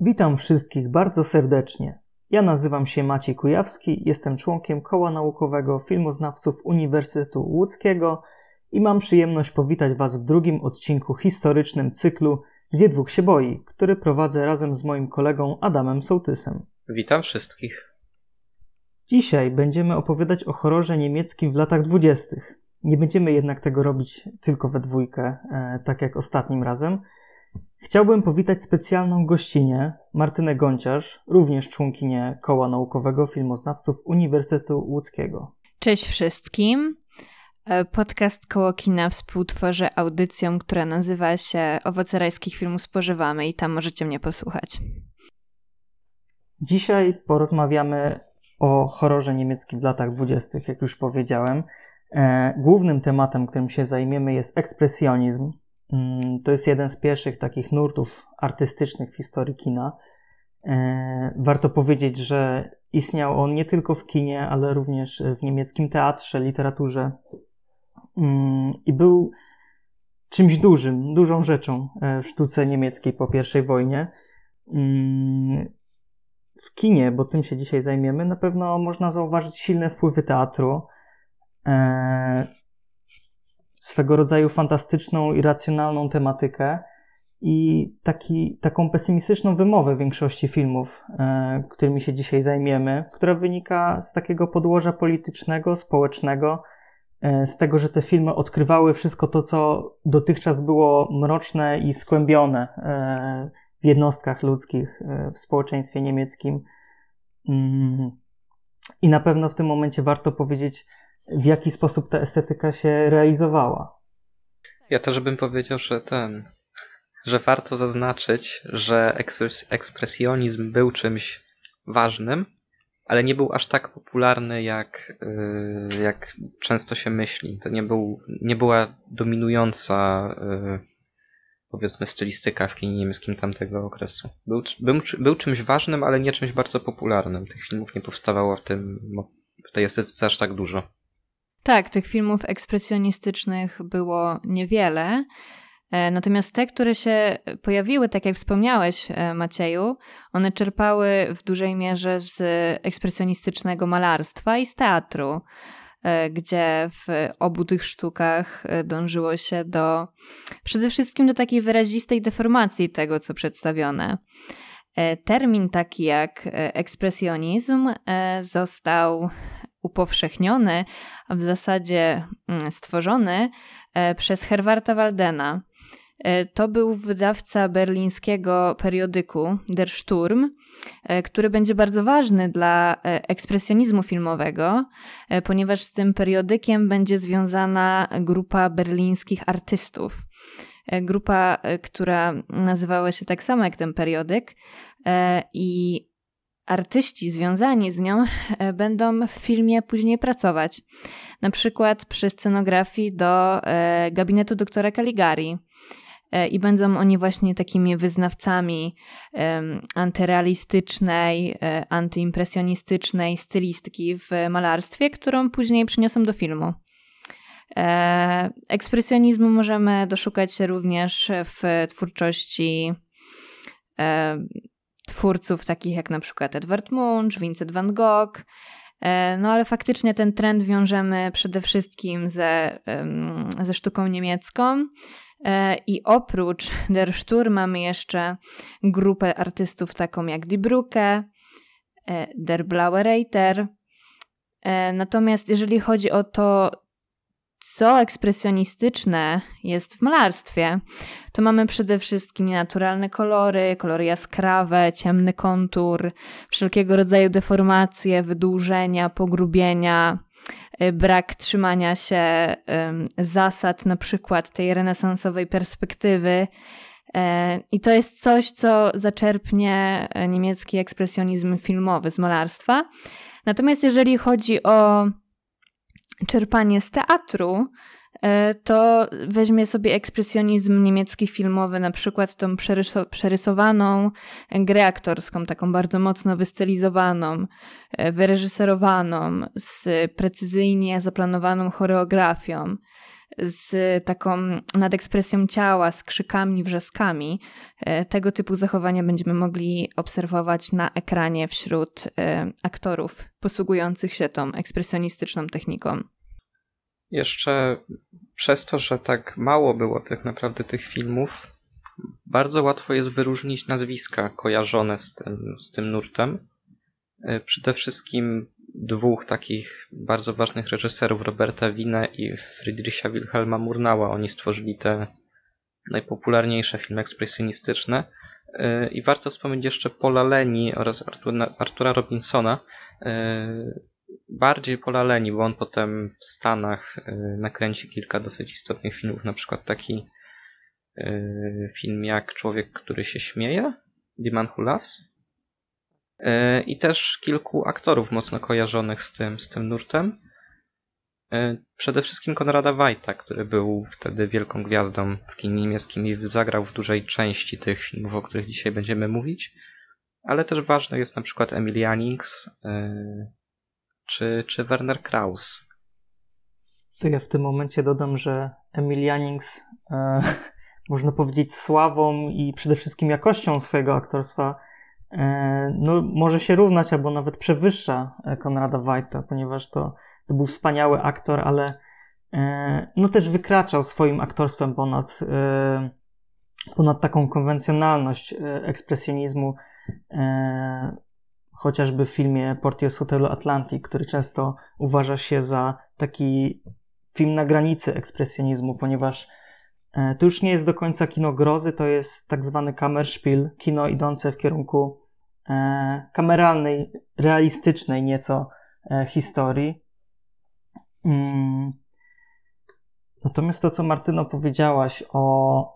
Witam wszystkich bardzo serdecznie. Ja nazywam się Maciej Kujawski, jestem członkiem Koła Naukowego Filmoznawców Uniwersytetu Łódzkiego i mam przyjemność powitać Was w drugim odcinku historycznym cyklu Gdzie dwóch się boi, który prowadzę razem z moim kolegą Adamem Sołtysem. Witam wszystkich. Dzisiaj będziemy opowiadać o horrorze niemieckim w latach dwudziestych. Nie będziemy jednak tego robić tylko we dwójkę, e, tak jak ostatnim razem. Chciałbym powitać specjalną gościnę, Martynę Gonciarz, również członkinię Koła Naukowego Filmoznawców Uniwersytetu Łódzkiego. Cześć wszystkim. E, podcast Koło Kina współtworzę audycją, która nazywa się Owoce rajskich filmów spożywamy i tam możecie mnie posłuchać. Dzisiaj porozmawiamy o horrorze niemieckim w latach dwudziestych, jak już powiedziałem. E, głównym tematem, którym się zajmiemy jest ekspresjonizm. Mm, to jest jeden z pierwszych takich nurtów artystycznych w historii kina. E, warto powiedzieć, że istniał on nie tylko w kinie, ale również w niemieckim teatrze, literaturze mm, i był czymś dużym, dużą rzeczą e, w sztuce niemieckiej po I wojnie. Mm, w kinie, bo tym się dzisiaj zajmiemy, na pewno można zauważyć silne wpływy teatru, e, swego rodzaju fantastyczną i racjonalną tematykę i taki, taką pesymistyczną wymowę większości filmów, e, którymi się dzisiaj zajmiemy, która wynika z takiego podłoża politycznego, społecznego, e, z tego, że te filmy odkrywały wszystko to, co dotychczas było mroczne i skłębione e, w jednostkach ludzkich, w społeczeństwie niemieckim. Mm. I na pewno w tym momencie warto powiedzieć, w jaki sposób ta estetyka się realizowała. Ja też bym powiedział, że ten, że warto zaznaczyć, że ekspresjonizm był czymś ważnym, ale nie był aż tak popularny, jak, y, jak często się myśli. To nie, był, nie była dominująca y, powiedzmy stylistyka w kinie niemieckim tamtego okresu. Był, był, był czymś ważnym, ale nie czymś bardzo popularnym. Tych filmów nie powstawało w, tym, w tej estetyce aż tak dużo. Tak, tych filmów ekspresjonistycznych było niewiele. E, natomiast te, które się pojawiły, tak jak wspomniałeś, e, Macieju, one czerpały w dużej mierze z ekspresjonistycznego malarstwa i z teatru. E, gdzie w obu tych sztukach dążyło się do przede wszystkim do takiej wyrazistej deformacji tego, co przedstawione. Termin taki jak ekspresjonizm został upowszechniony, a w zasadzie mm, stworzony przez Herwarta Waldena. E, to był wydawca berlińskiego periodyku Der Sturm, e, który będzie bardzo ważny dla e, ekspresjonizmu filmowego, ponieważ z tym periodykiem będzie związana grupa berlińskich artystów. Grupa, która nazywała się tak samo jak ten periodyk i artyści związani z nią będą w filmie później pracować. Na przykład przy scenografii do gabinetu doktora Caligari E, i będą oni właśnie takimi wyznawcami antyrealistycznej, e, antyimpresjonistycznej stylistyki w malarstwie, którą później przyniosą do filmu. E, ekspresjonizmu możemy doszukać się również w twórczości twórców takich jak na przykład Edward Munch, Vincent van Gogh, no ale faktycznie ten trend wiążemy przede wszystkim ze, ze sztuką niemiecką. E, I oprócz Der Stur mamy jeszcze grupę artystów taką jak Die Brücke, e, Der Blaue Reiter. E, natomiast jeżeli chodzi o to, co ekspresjonistyczne jest w malarstwie, to mamy przede wszystkim naturalne kolory, kolory jaskrawe, ciemny kontur, wszelkiego rodzaju deformacje, wydłużenia, pogrubienia, Y, brak trzymania się zasad, na przykład tej renesansowej perspektywy. E, I to jest coś, co zaczerpnie e, niemiecki ekspresjonizm filmowy z malarstwa. Natomiast jeżeli chodzi o czerpanie z teatru, E, to weźmie sobie ekspresjonizm niemiecki filmowy, na przykład tą przerysowaną grę aktorską, taką bardzo mocno wystylizowaną, e, wyreżyserowaną, z precyzyjnie zaplanowaną choreografią. Z taką nadekspresją ciała, z krzykami, wrzaskami. E, tego typu zachowania będziemy mogli obserwować na ekranie wśród e, aktorów posługujących się tą ekspresjonistyczną techniką. Jeszcze przez to, że tak mało było tak naprawdę tych filmów, bardzo łatwo jest wyróżnić nazwiska kojarzone z tym, z tym nurtem. E, przede wszystkim dwóch takich bardzo ważnych reżyserów, Roberta Wina i Friedricha Wilhelma Murnała. Oni stworzyli te najpopularniejsze filmy ekspresjonistyczne. E, I warto wspomnieć jeszcze Paula Leni oraz Artura Robinsona. E, bardziej Paula Leni, bo on potem w Stanach nakręci kilka dosyć istotnych filmów, na przykład taki film jak Człowiek, który się śmieje, The Man Who Loves. E, I też kilku aktorów mocno kojarzonych z tym, z tym nurtem. E, przede wszystkim Konrada Wajta, który był wtedy wielką gwiazdą w kinie niemieckim i zagrał w dużej części tych filmów, o których dzisiaj będziemy mówić. Ale też ważny jest na przykład Emily Jannings e, czy, czy Werner Kraus. To ja w tym momencie dodam, że Emily Jannings e, można powiedzieć, sławą i przede wszystkim jakością swojego aktorstwa no, może się równać albo nawet przewyższa e, Konrada Wajta, ponieważ to, to był wspaniały aktor, ale e, no też wykraczał swoim aktorstwem ponad, ponad taką konwencjonalność ekspresjonizmu, chociażby w filmie Portier z hotelu Atlantic, który często uważa się za taki film na granicy ekspresjonizmu, ponieważ E, to już nie jest do końca kino grozy, to jest tak zwany Kammerspiel, kino idące w kierunku e, kameralnej, realistycznej nieco e, historii. Mm. Natomiast to, co Martyno powiedziałaś o,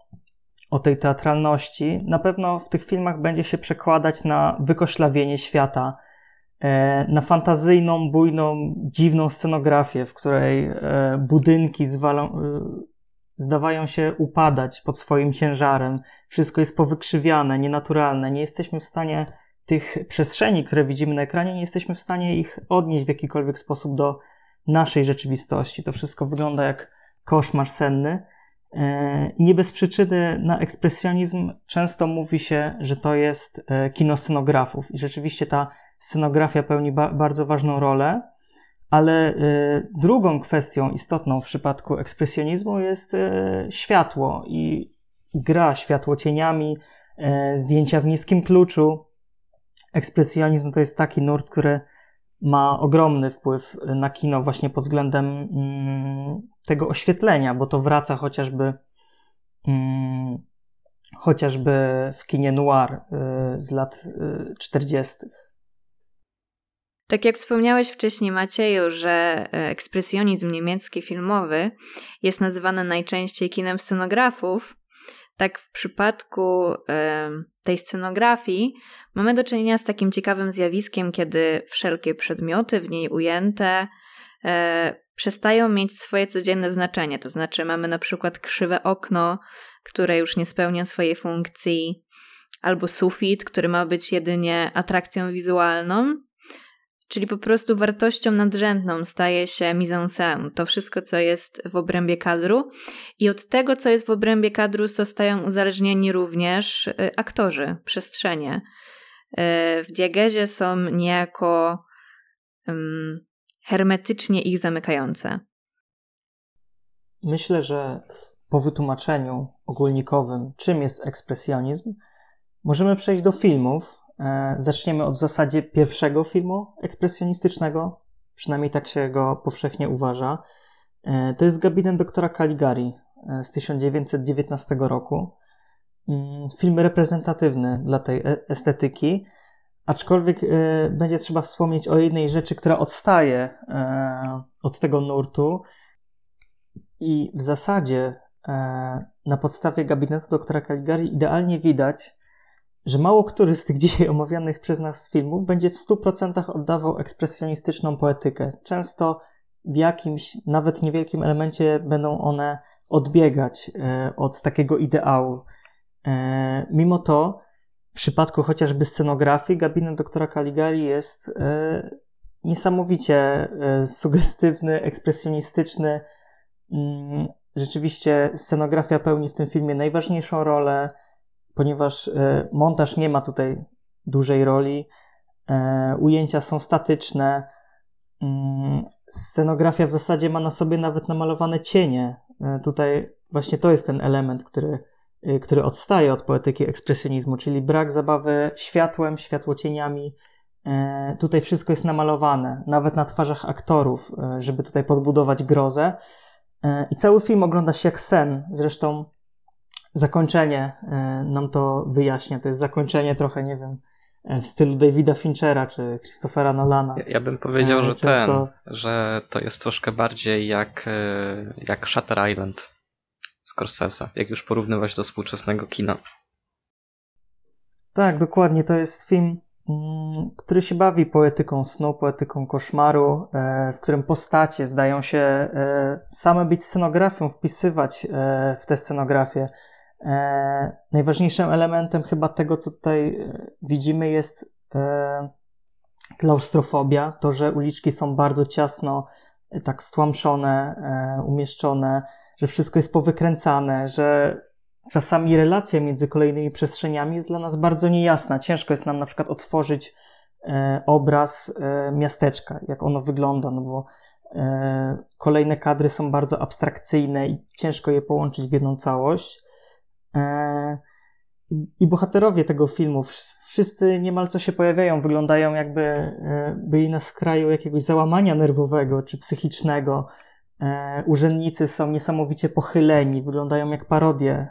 o tej teatralności, na pewno w tych filmach będzie się przekładać na wykoślawienie świata, na fantazyjną, bujną, dziwną scenografię, w której budynki zwalą, zdawają się upadać pod swoim ciężarem. Wszystko jest powykrzywiane, nienaturalne. Nie jesteśmy w stanie tych przestrzeni, które widzimy na ekranie, nie jesteśmy w stanie ich odnieść w jakikolwiek sposób do naszej rzeczywistości. To wszystko wygląda jak koszmar senny. E, nie bez przyczyny na ekspresjonizm często mówi się, że to jest e, kino scenografów. I rzeczywiście ta scenografia pełni ba bardzo ważną rolę. Ale y, drugą kwestią istotną w przypadku ekspresjonizmu jest y, światło i gra światłocieniami, y, zdjęcia w niskim kluczu. Ekspresjonizm to jest taki nurt, który ma ogromny wpływ na kino właśnie pod względem mm, tego oświetlenia, bo to wraca chociażby mm, chociażby w kinie noir z lat 40. Tak jak wspomniałeś wcześniej, Macieju, że e, ekspresjonizm niemiecki filmowy jest nazywany najczęściej kinem scenografów, tak w przypadku e, tej scenografii mamy do czynienia z takim ciekawym zjawiskiem, kiedy wszelkie przedmioty w niej ujęte e, przestają mieć swoje codzienne znaczenie. To znaczy, mamy na przykład krzywe okno, które już nie spełnia swojej funkcji, albo sufit, który ma być jedynie atrakcją wizualną, Czyli po prostu wartością nadrzędną staje się mise en scène, to wszystko, co jest w obrębie kadru. I od tego, co jest w obrębie kadru, zostają uzależnieni również y, aktorzy, przestrzenie. Y, w diagezie są niejako hermetycznie ich zamykające. Myślę, że po wytłumaczeniu ogólnikowym, czym jest ekspresjonizm, możemy przejść do filmów, zaczniemy od w zasadzie pierwszego filmu ekspresjonistycznego, przynajmniej tak się go powszechnie uważa. E, to jest gabinet doktora Caligari e, z 1919 roku. Mm, film reprezentatywny dla tej estetyki, aczkolwiek będzie trzeba wspomnieć o jednej rzeczy, która odstaje od tego nurtu i w zasadzie na podstawie gabinetu doktora Caligari idealnie widać, że mało który z tych dzisiaj omawianych przez nas filmów będzie w 100% oddawał ekspresjonistyczną poetykę. Często w jakimś, nawet niewielkim elemencie będą one odbiegać e, od takiego ideału. E, mimo to, w przypadku chociażby scenografii, gabinet doktora Caligari jest e, niesamowicie sugestywny, ekspresjonistyczny. Mm, rzeczywiście scenografia pełni w tym filmie najważniejszą rolę, ponieważ e, montaż nie ma tutaj dużej roli. E, ujęcia są statyczne. Mm, scenografia w zasadzie ma na sobie nawet namalowane cienie. E, tutaj właśnie to jest ten element, który, który odstaje od poetyki ekspresjonizmu, czyli brak zabawy światłem, światłocieniami. Tutaj wszystko jest namalowane, nawet na twarzach aktorów, żeby tutaj podbudować grozę. I cały film ogląda się jak sen. Zresztą zakończenie e, nam to wyjaśnia. To jest zakończenie trochę, nie wiem, e, w stylu Davida Finchera czy Christophera Nolana. Ja, ja bym powiedział, e, że Często... ten, że to jest troszkę bardziej jak, jak Shutter Island Scorsese, jak już porównywać do współczesnego kina. Tak, dokładnie. To jest film, mm, który się bawi poetyką snu, poetyką koszmaru, w którym postacie zdają się same być scenografią, wpisywać w tę scenografię. E, najważniejszym elementem chyba tego, co tutaj e, widzimy, jest e, klaustrofobia. To, że uliczki są bardzo ciasno, e, tak stłamszone, e, umieszczone, że wszystko jest powykręcane, że czasami relacja między kolejnymi przestrzeniami jest dla nas bardzo niejasna. Ciężko jest nam na przykład otworzyć e, obraz miasteczka, jak ono wygląda, no bo kolejne kadry są bardzo abstrakcyjne i ciężko je połączyć w jedną całość. E, I bohaterowie tego filmu, wszyscy niemal co się pojawiają, wyglądają jakby e, byli na skraju jakiegoś załamania nerwowego czy psychicznego. E, urzędnicy są niesamowicie pochyleni, wyglądają jak parodie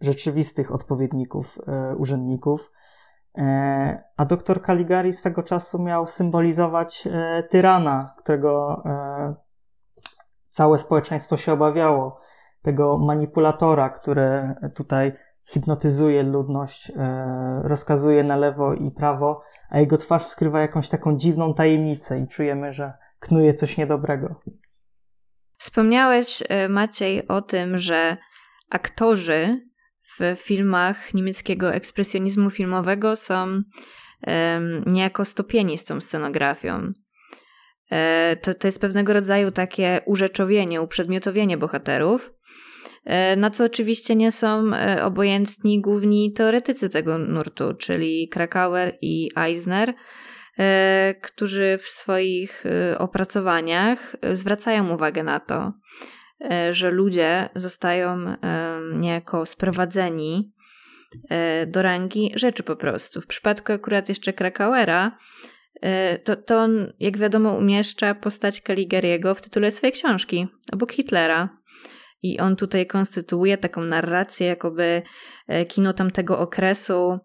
rzeczywistych odpowiedników urzędników. A doktor Caligari swego czasu miał symbolizować tyrana, którego całe społeczeństwo się obawiało tego manipulatora, który tutaj hipnotyzuje ludność, e, rozkazuje na lewo i prawo, a jego twarz skrywa jakąś taką dziwną tajemnicę i czujemy, że knuje coś niedobrego. Wspomniałeś, e, Maciej, o tym, że aktorzy w filmach niemieckiego ekspresjonizmu filmowego są niejako stopieni z tą scenografią. E, to, to jest pewnego rodzaju takie urzeczowienie, uprzedmiotowienie bohaterów. E, na co oczywiście nie są e, obojętni główni teoretycy tego nurtu, czyli Krakauer i Eisner, e, którzy w swoich opracowaniach zwracają uwagę na to, że ludzie zostają niejako sprowadzeni do rangi rzeczy po prostu. W przypadku akurat jeszcze Krakauera, to, to on, jak wiadomo, umieszcza postać Kaligariego w tytule swojej książki, obok Hitlera. I on tutaj konstytuuje taką narrację, jakoby e, kino tamtego okresu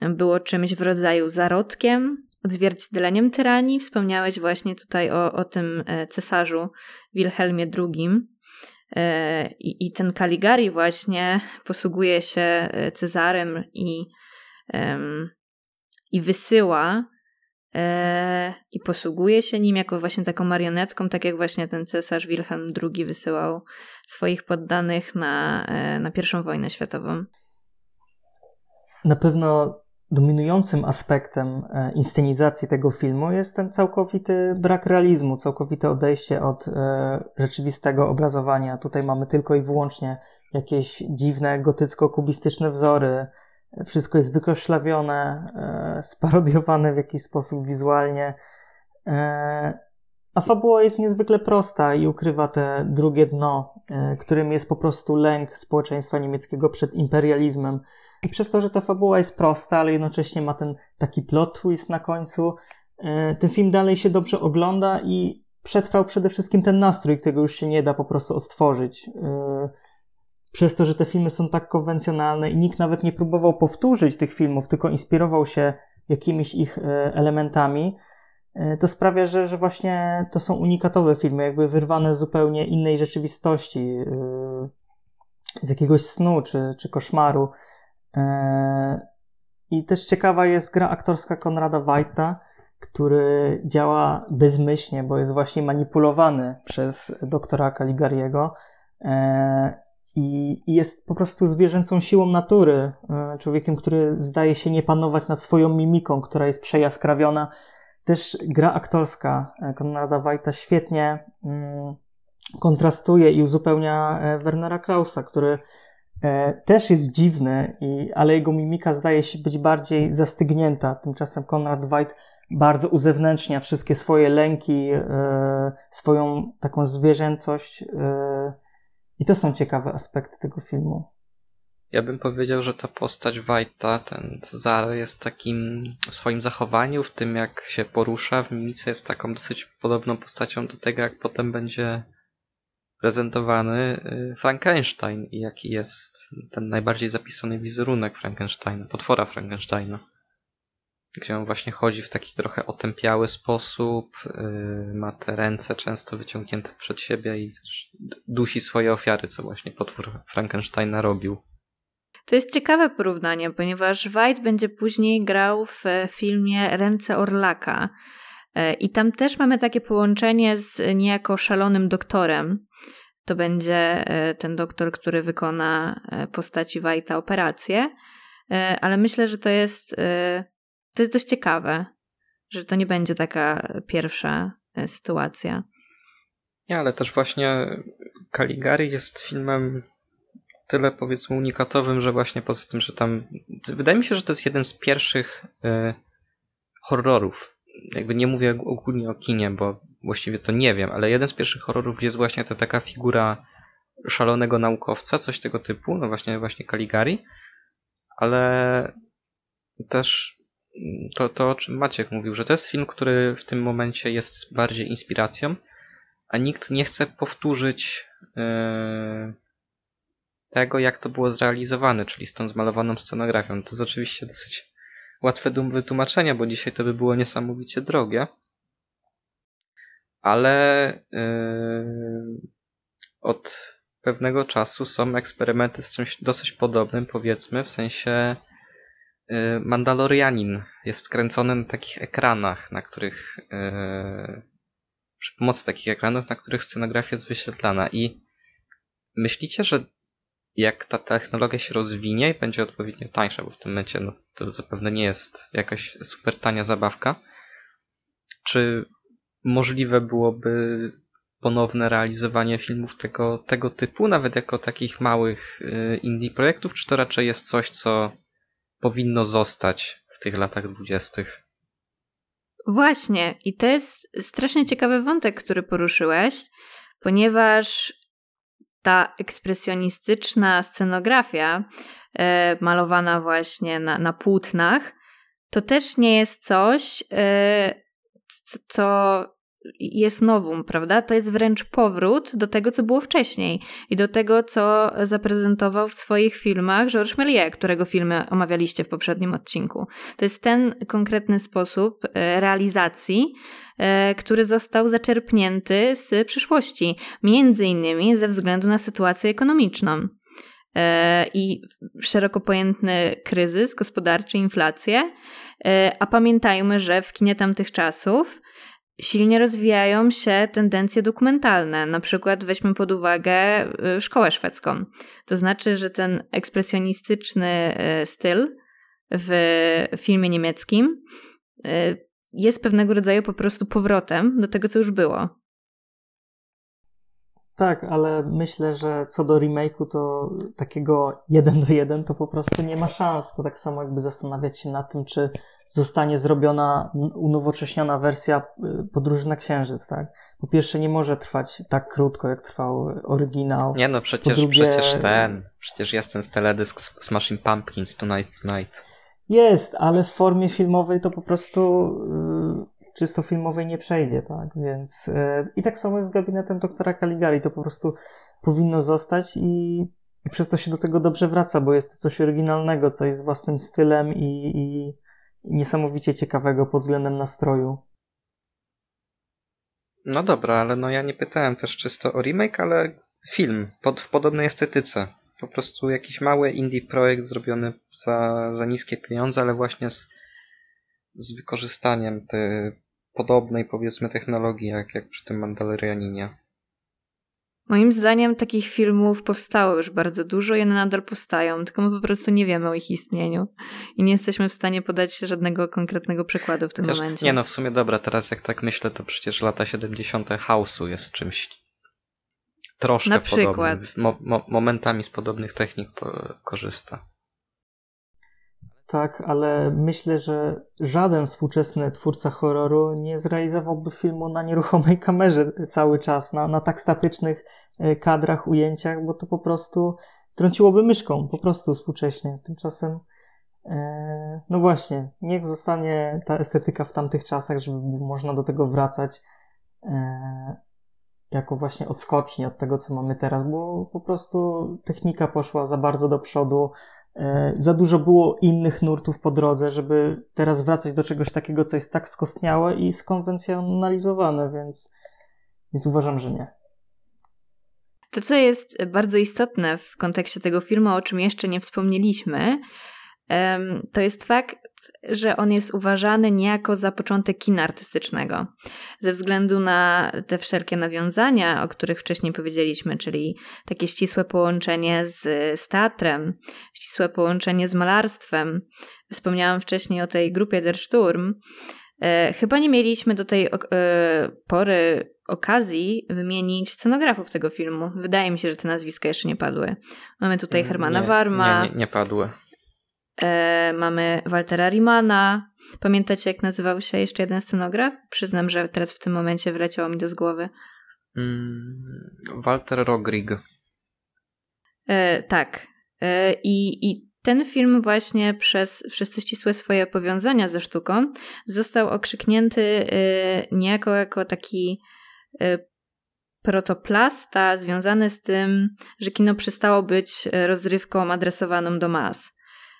było czymś w rodzaju zarodkiem, odzwierciedleniem tyranii. Wspomniałeś właśnie tutaj o, o tym e, cesarzu Wilhelmie II. E, I, I ten Kaligari właśnie posługuje się Cezarem i, i wysyła i posługuje się nim jako właśnie taką marionetką, tak jak właśnie ten cesarz Wilhelm II wysyłał swoich poddanych na, e, na I wojnę światową. Na pewno dominującym aspektem e, inscenizacji tego filmu jest ten całkowity brak realizmu, całkowite odejście od e, rzeczywistego obrazowania. Tutaj mamy tylko i wyłącznie jakieś dziwne gotycko-kubistyczne wzory. Wszystko jest wykoszlawione, sparodiowane w jakiś sposób wizualnie. A fabuła jest niezwykle prosta i ukrywa te drugie dno, e, którym jest po prostu lęk społeczeństwa niemieckiego przed imperializmem. I przez to, że ta fabuła jest prosta, ale jednocześnie ma ten taki plot twist na końcu, e, ten film dalej się dobrze ogląda i przetrwał przede wszystkim ten nastrój, którego już się nie da po prostu odtworzyć. E, przez to, że te filmy są tak konwencjonalne i nikt nawet nie próbował powtórzyć tych filmów, tylko inspirował się jakimiś ich elementami, E, to sprawia, że, że właśnie to są unikatowe filmy, jakby wyrwane z zupełnie innej rzeczywistości, e, z jakiegoś snu czy, czy koszmaru. E, I też ciekawa jest gra aktorska Konrada Wajta, który działa bezmyślnie, bo jest właśnie manipulowany przez doktora Caligariego i jest po prostu zwierzęcą siłą natury, człowiekiem, który zdaje się nie panować nad swoją mimiką, która jest przejaskrawiona też gra aktorska e, Konrada Wajta świetnie mm, kontrastuje i uzupełnia e, Wernera Krausa, który e, też jest dziwny, i, ale jego mimika zdaje się być bardziej zastygnięta. Tymczasem Konrad White bardzo uzewnętrznia wszystkie swoje lęki, e, swoją taką zwierzęcość. I to są ciekawe aspekty tego filmu. Ja bym powiedział, że ta postać White'a, ten Cezary jest takim w swoim zachowaniu, w tym jak się porusza w mimice jest taką dosyć podobną postacią do tego, jak potem będzie prezentowany y, Frankenstein i jaki jest ten najbardziej zapisany wizerunek Frankensteina, potwora Frankensteina. Gdzie on właśnie chodzi w taki trochę otępiały sposób, y, ma te ręce często wyciągnięte przed siebie i dusi swoje ofiary, co właśnie potwór Frankensteina robił. To jest ciekawe porównanie, ponieważ White będzie później grał w filmie Ręce Orlaka. E, I tam też mamy takie połączenie z niejako szalonym doktorem. To będzie e, ten doktor, który wykona postaci White'a operację. Ale myślę, że to jest, to jest dość ciekawe, że to nie będzie taka pierwsza sytuacja. Nie, ale też właśnie Caligari jest filmem tyle powiedzmy unikatowym, że właśnie poza tym, że tam. Wydaje mi się, że to jest jeden z pierwszych y, horrorów. Jakby nie mówię ogólnie o kinie, bo właściwie to nie wiem, ale jeden z pierwszych horrorów jest właśnie ta taka figura szalonego naukowca, coś tego typu, no właśnie, właśnie Caligari, ale też to, to o czym Maciek mówił, że to jest film, który w tym momencie jest bardziej inspiracją, a nikt nie chce powtórzyć yy, tego, jak to było zrealizowane, czyli z tą zmalowaną scenografią. To jest oczywiście dosyć łatwe do wytłumaczenia, bo dzisiaj to by było niesamowicie drogie. Ale yy, od pewnego czasu są eksperymenty z czymś dosyć podobnym, powiedzmy, w sensie Mandalorianin jest kręcony na takich ekranach, na których yy, przy pomocy takich ekranów, na których scenografia jest wyświetlana. I myślicie, że jak ta technologia się rozwinie i będzie odpowiednio tańsza, bo w tym momencie no, to zapewne nie jest jakaś super tania zabawka, czy możliwe byłoby ponowne realizowanie filmów tego, tego typu, nawet jako takich małych y, indie projektów, czy to raczej jest coś, co powinno zostać w tych latach dwudziestych? Właśnie, i to jest strasznie ciekawy wątek, który poruszyłeś, ponieważ ta ekspresjonistyczna scenografia, e, malowana właśnie na, na płótnach, to też nie jest coś, e, co jest nowum, prawda? To jest wręcz powrót do tego, co było wcześniej i do tego, co zaprezentował w swoich filmach Georges Méliès, którego filmy omawialiście w poprzednim odcinku. To jest ten konkretny sposób e, realizacji, e, który został zaczerpnięty z przyszłości, między innymi ze względu na sytuację ekonomiczną e, i szeroko pojętny kryzys gospodarczy, inflację. A pamiętajmy, że w kinie tamtych czasów silnie rozwijają się tendencje dokumentalne. Na przykład weźmy pod uwagę y, szkołę szwedzką. To znaczy, że ten ekspresjonistyczny y, styl w filmie niemieckim y, jest pewnego rodzaju po prostu powrotem do tego, co już było. Tak, ale myślę, że co do remake'u, to takiego jeden do jeden to po prostu nie ma szans. To tak samo jakby zastanawiać się nad tym, czy zostanie zrobiona unowocześniona wersja y, podróży na Księżyc, tak? Po pierwsze nie może trwać tak krótko, jak trwał oryginał. Nie no, przecież, drugie... przecież ten, przecież jest ten teledysk Smashing Pumpkins Tonight Tonight. Jest, ale w formie filmowej to po prostu yy, czysto filmowej nie przejdzie, tak? Więc yy, i tak samo jest z gabinetem doktora Caligari, to po prostu powinno zostać i, i przez to się do tego dobrze wraca, bo jest to coś oryginalnego, coś z własnym stylem i, i niesamowicie ciekawego pod względem nastroju. No dobra, ale no ja nie pytałem też czysto o remake, ale film pod, w podobnej estetyce. Po prostu jakiś mały indie projekt zrobiony za, za niskie pieniądze, ale właśnie z, z wykorzystaniem tej podobnej powiedzmy technologii jak, jak przy tym Mandalorianinie. Moim zdaniem takich filmów powstało już bardzo dużo i one nadal powstają, tylko my po prostu nie wiemy o ich istnieniu i nie jesteśmy w stanie podać żadnego konkretnego przykładu w tym Chociaż, momencie. Nie no, w sumie dobra, teraz jak tak myślę, to przecież lata 70. House'u jest czymś troszkę Na przykład. Mo, mo, momentami z podobnych technik po, korzysta. Tak, ale myślę, że żaden współczesny twórca horroru nie zrealizowałby filmu na nieruchomej kamerze cały czas, na, na tak statycznych e, kadrach, ujęciach, bo to po prostu trąciłoby myszką, po prostu współcześnie. Tymczasem, e, no właśnie, niech zostanie ta estetyka w tamtych czasach, żeby można do tego wracać e, jako właśnie odskoczni od tego, co mamy teraz, bo po prostu technika poszła za bardzo do przodu, za dużo było innych nurtów po drodze, żeby teraz wracać do czegoś takiego, co jest tak skostniałe i skonwencjonalizowane, więc, więc uważam, że nie. To, co jest bardzo istotne w kontekście tego filmu, o czym jeszcze nie wspomnieliśmy, to jest fakt, że on jest uważany niejako za początek kina artystycznego. Ze względu na te wszelkie nawiązania, o których wcześniej powiedzieliśmy, czyli takie ścisłe połączenie z, z teatrem, ścisłe połączenie z malarstwem. Wspomniałam wcześniej o tej grupie Der Sturm. E, chyba nie mieliśmy do tej e, pory okazji wymienić scenografów tego filmu. Wydaje mi się, że te nazwiska jeszcze nie padły. Mamy tutaj Hermana nie, Warma. Nie, nie, nie padły. E, mamy Waltera Rimana. Pamiętacie, jak nazywał się jeszcze jeden scenograf? Przyznam, że teraz w tym momencie wleciało mi do z głowy. Mm, Walter Rogrig. E, tak. E, i, I ten film właśnie przez, przez te ścisłe swoje powiązania ze sztuką został okrzyknięty e, niejako jako taki e, protoplasta związany z tym, że kino przestało być rozrywką adresowaną do mas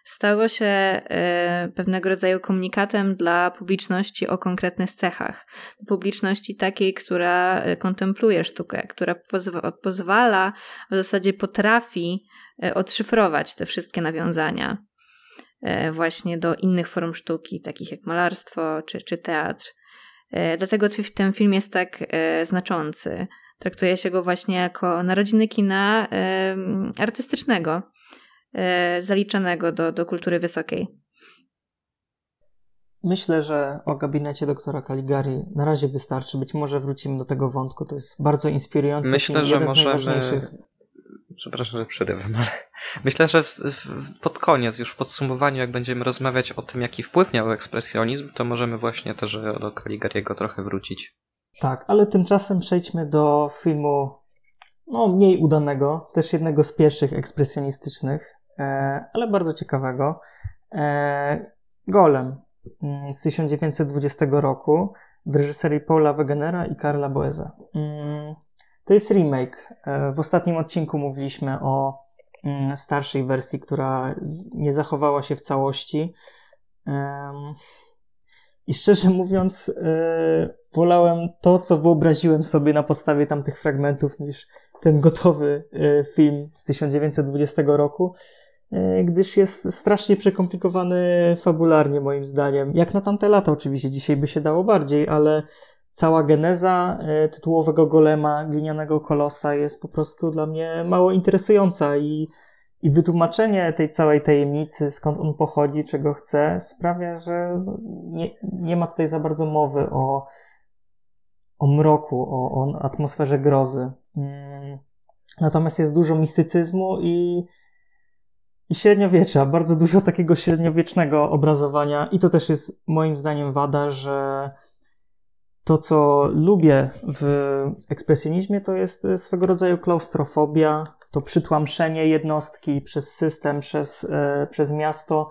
stało się e, pewnego rodzaju komunikatem dla publiczności o konkretnych cechach. Publiczności takiej, która e, kontempluje sztukę, która pozwa pozwala, w zasadzie potrafi e, odszyfrować te wszystkie nawiązania właśnie do innych form sztuki, takich jak malarstwo czy, czy teatr. Dlatego ten film jest tak znaczący. Traktuje się go właśnie jako narodziny kina artystycznego zaliczonego do, do kultury wysokiej. Myślę, że o gabinecie doktora Caligari na razie wystarczy. Być może wrócimy do tego wątku. To jest bardzo inspirujący. Myślę, że możemy. Przepraszam, że przerywam, ale myślę, że w, w, pod koniec, już w podsumowaniu, jak będziemy rozmawiać o tym, jaki wpływ miał ekspresjonizm, to możemy właśnie też do Caligariego trochę wrócić. Tak, ale tymczasem przejdźmy do filmu no, mniej udanego, też jednego z pierwszych ekspresjonistycznych, E, ale bardzo ciekawego. E, Golem mm, z 1920 roku w reżyserii Paula Wegenera i Karla Boeza. Mm, to jest remake. E, w ostatnim odcinku mówiliśmy o mm, starszej wersji, która nie zachowała się w całości. I szczerze mówiąc, wolałem to, co wyobraziłem sobie na podstawie tamtych fragmentów, niż ten gotowy film z 1920 roku. E, gdyż jest strasznie przekomplikowany fabularnie moim zdaniem. Jak na tamte lata oczywiście, dzisiaj by się dało bardziej, ale cała geneza e, tytułowego golema, glinianego kolosa jest po prostu dla mnie mało interesująca i, i wytłumaczenie tej całej tajemnicy, skąd on pochodzi, czego chce, sprawia, że nie, nie ma tutaj za bardzo mowy o, o mroku, o, o atmosferze grozy. Mm. Natomiast jest dużo mistycyzmu i i średniowiecza, bardzo dużo takiego średniowiecznego obrazowania, i to też jest moim zdaniem wada, że to, co lubię w ekspresjonizmie, to jest swego rodzaju klaustrofobia, to przytłamszenie jednostki przez system, przez, e, przez miasto.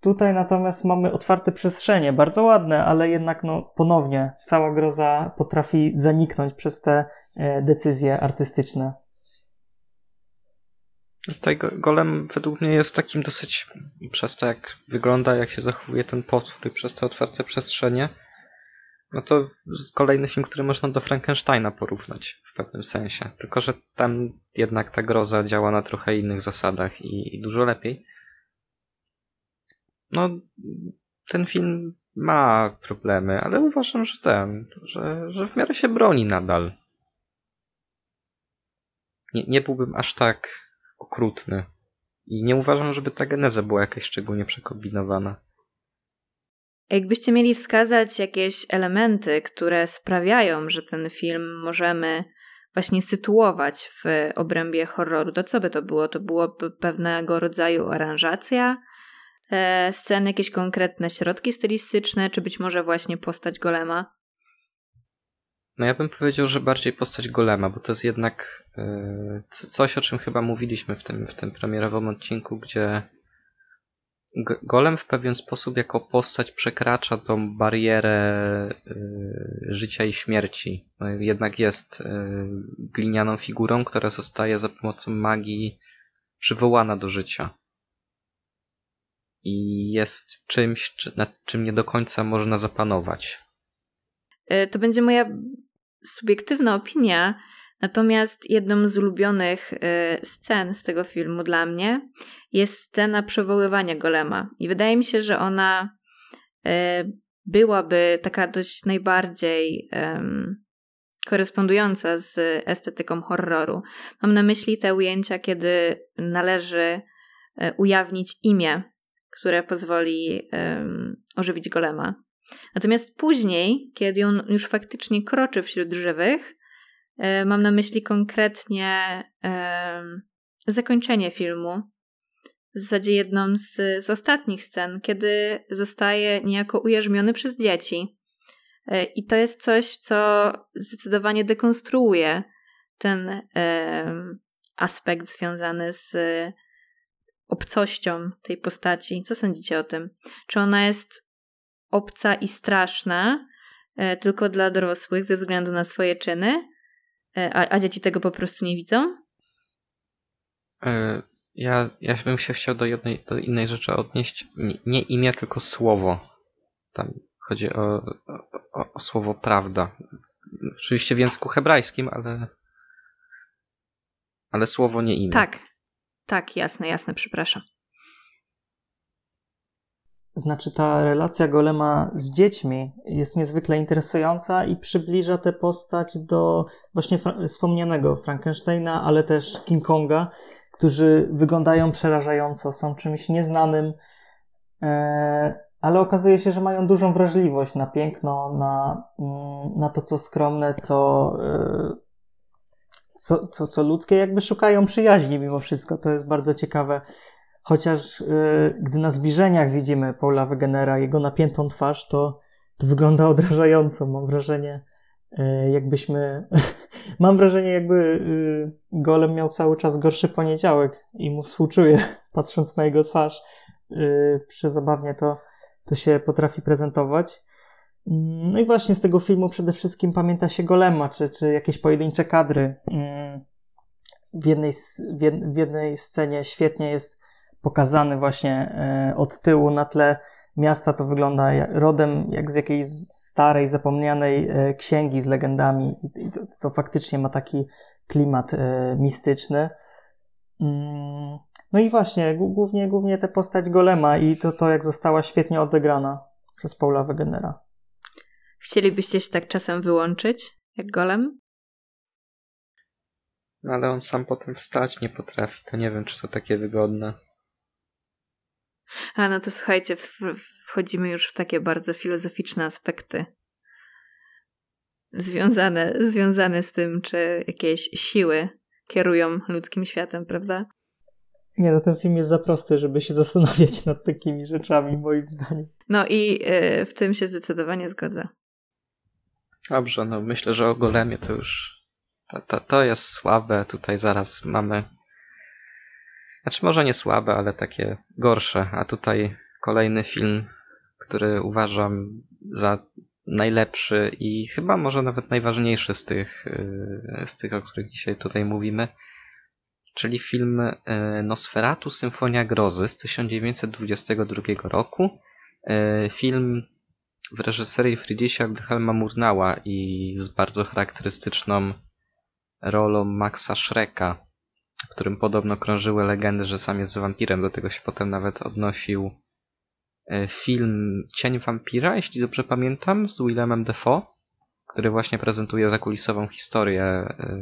Tutaj natomiast mamy otwarte przestrzenie, bardzo ładne, ale jednak no, ponownie cała groza potrafi zaniknąć przez te e, decyzje artystyczne. Tutaj golem według mnie jest takim dosyć, przez to jak wygląda, jak się zachowuje ten potwór i przez te otwarte przestrzenie, no to kolejny film, który można do Frankensteina porównać w pewnym sensie. Tylko, że tam jednak ta groza działa na trochę innych zasadach i, i dużo lepiej. No, ten film ma problemy, ale uważam, że ten, że, że w miarę się broni nadal. Nie, nie byłbym aż tak okrutny. I nie uważam, żeby ta geneza była jakaś szczególnie przekombinowana. Jakbyście mieli wskazać jakieś elementy, które sprawiają, że ten film możemy właśnie sytuować w obrębie horroru, to co by to było? To było pewnego rodzaju aranżacja e, scen, jakieś konkretne środki stylistyczne, czy być może właśnie postać golema? No ja bym powiedział, że bardziej postać golema, bo to jest jednak e, coś, o czym chyba mówiliśmy w tym, w tym premierowym odcinku, gdzie Golem w pewien sposób jako postać przekracza tą barierę y, życia i śmierci. No, jednak jest y, glinianą figurą, która zostaje za pomocą magii przywołana do życia. I jest czymś, nad czym nie do końca można zapanować. To będzie moja subiektywna opinia, Natomiast jedną z ulubionych y, scen z tego filmu dla mnie jest scena przywoływania golema. I wydaje mi się, że ona y, byłaby taka dość najbardziej korespondująca z estetyką horroru. Mam na myśli te ujęcia, kiedy należy y, ujawnić imię, które pozwoli ożywić golema. Natomiast później, kiedy on już faktycznie kroczy wśród żywych, E, mam na myśli konkretnie zakończenie filmu. W zasadzie jedną z, z ostatnich scen, kiedy zostaje niejako ujarzmiony przez dzieci. E, I to jest coś, co zdecydowanie dekonstruuje ten aspekt związany z obcością tej postaci. Co sądzicie o tym? Czy ona jest obca i straszna e, tylko dla dorosłych ze względu na swoje czyny? E, a, a dzieci tego po prostu nie widzą? E, ja, ja bym się chciał do jednej, do innej rzeczy odnieść. Nie, nie imię, tylko słowo. Tam chodzi o, o, o słowo prawda. Oczywiście w języku hebrajskim, ale, ale słowo nie imię. Tak, tak, jasne, jasne, przepraszam. Znaczy ta relacja Golema z dziećmi jest niezwykle interesująca i przybliża tę postać do właśnie fra- wspomnianego Frankensteina, ale też King Konga, którzy wyglądają przerażająco, są czymś nieznanym, e, ale okazuje się, że mają dużą wrażliwość na piękno, na, mm, na to, co skromne, co, e, co, co, co ludzkie, jakby szukają przyjaźni mimo wszystko. To jest bardzo ciekawe Chociaż yy, gdy na zbliżeniach widzimy Paula Wegenera, jego napiętą twarz, to, to wygląda odrażająco. Mam wrażenie, yy, jakbyśmy. mam wrażenie, jakby yy, Golem miał cały czas gorszy poniedziałek i mu współczuję, patrząc na jego twarz. Yy, przezabawnie to, to się potrafi prezentować. Mm, no i właśnie z tego filmu przede wszystkim pamięta się Golema, czy, czy jakieś pojedyncze kadry. Mm, w jednej, w jednej scenie świetnie jest pokazany właśnie e, od tyłu na tle miasta. To wygląda rodem jak z jakiejś starej, zapomnianej e, księgi z legendami. I to, to faktycznie ma taki klimat e, mistyczny. Mm, no i właśnie, głównie, głównie tę postać Golema i to, to jak została świetnie odegrana przez Paula Wegenera. Chcielibyście się tak czasem wyłączyć, jak Golem? No ale on sam potem wstać nie potrafi, to nie wiem, czy to takie wygodne. A no to słuchajcie, wchodzimy już w takie bardzo filozoficzne aspekty. Związane, związane z tym, czy jakieś siły kierują ludzkim światem, prawda? Nie, no ten film jest za prosty, żeby się zastanawiać nad takimi rzeczami, moim zdaniem. No i y, w tym się zdecydowanie zgodzę. Dobrze, no myślę, że o Golemie to już to, to, to jest słabe. Tutaj zaraz mamy znaczy może nie słabe, ale takie gorsze. A tutaj kolejny film, który uważam za najlepszy i chyba może nawet najważniejszy z tych, yy, z tych, o których dzisiaj tutaj mówimy. Czyli film yy, Nosferatu Symfonia Grozy z 1922 roku. Yy, film w reżyserii Friedricha Wilhelma Murnała i z bardzo charakterystyczną rolą Maxa Schrecka, w którym podobno krążyły legendy, że sam jest wampirem. Do tego się potem nawet odnosił e, film Cień Wampira, jeśli dobrze pamiętam, z Willemem Defoe, który właśnie prezentuje zakulisową historię e,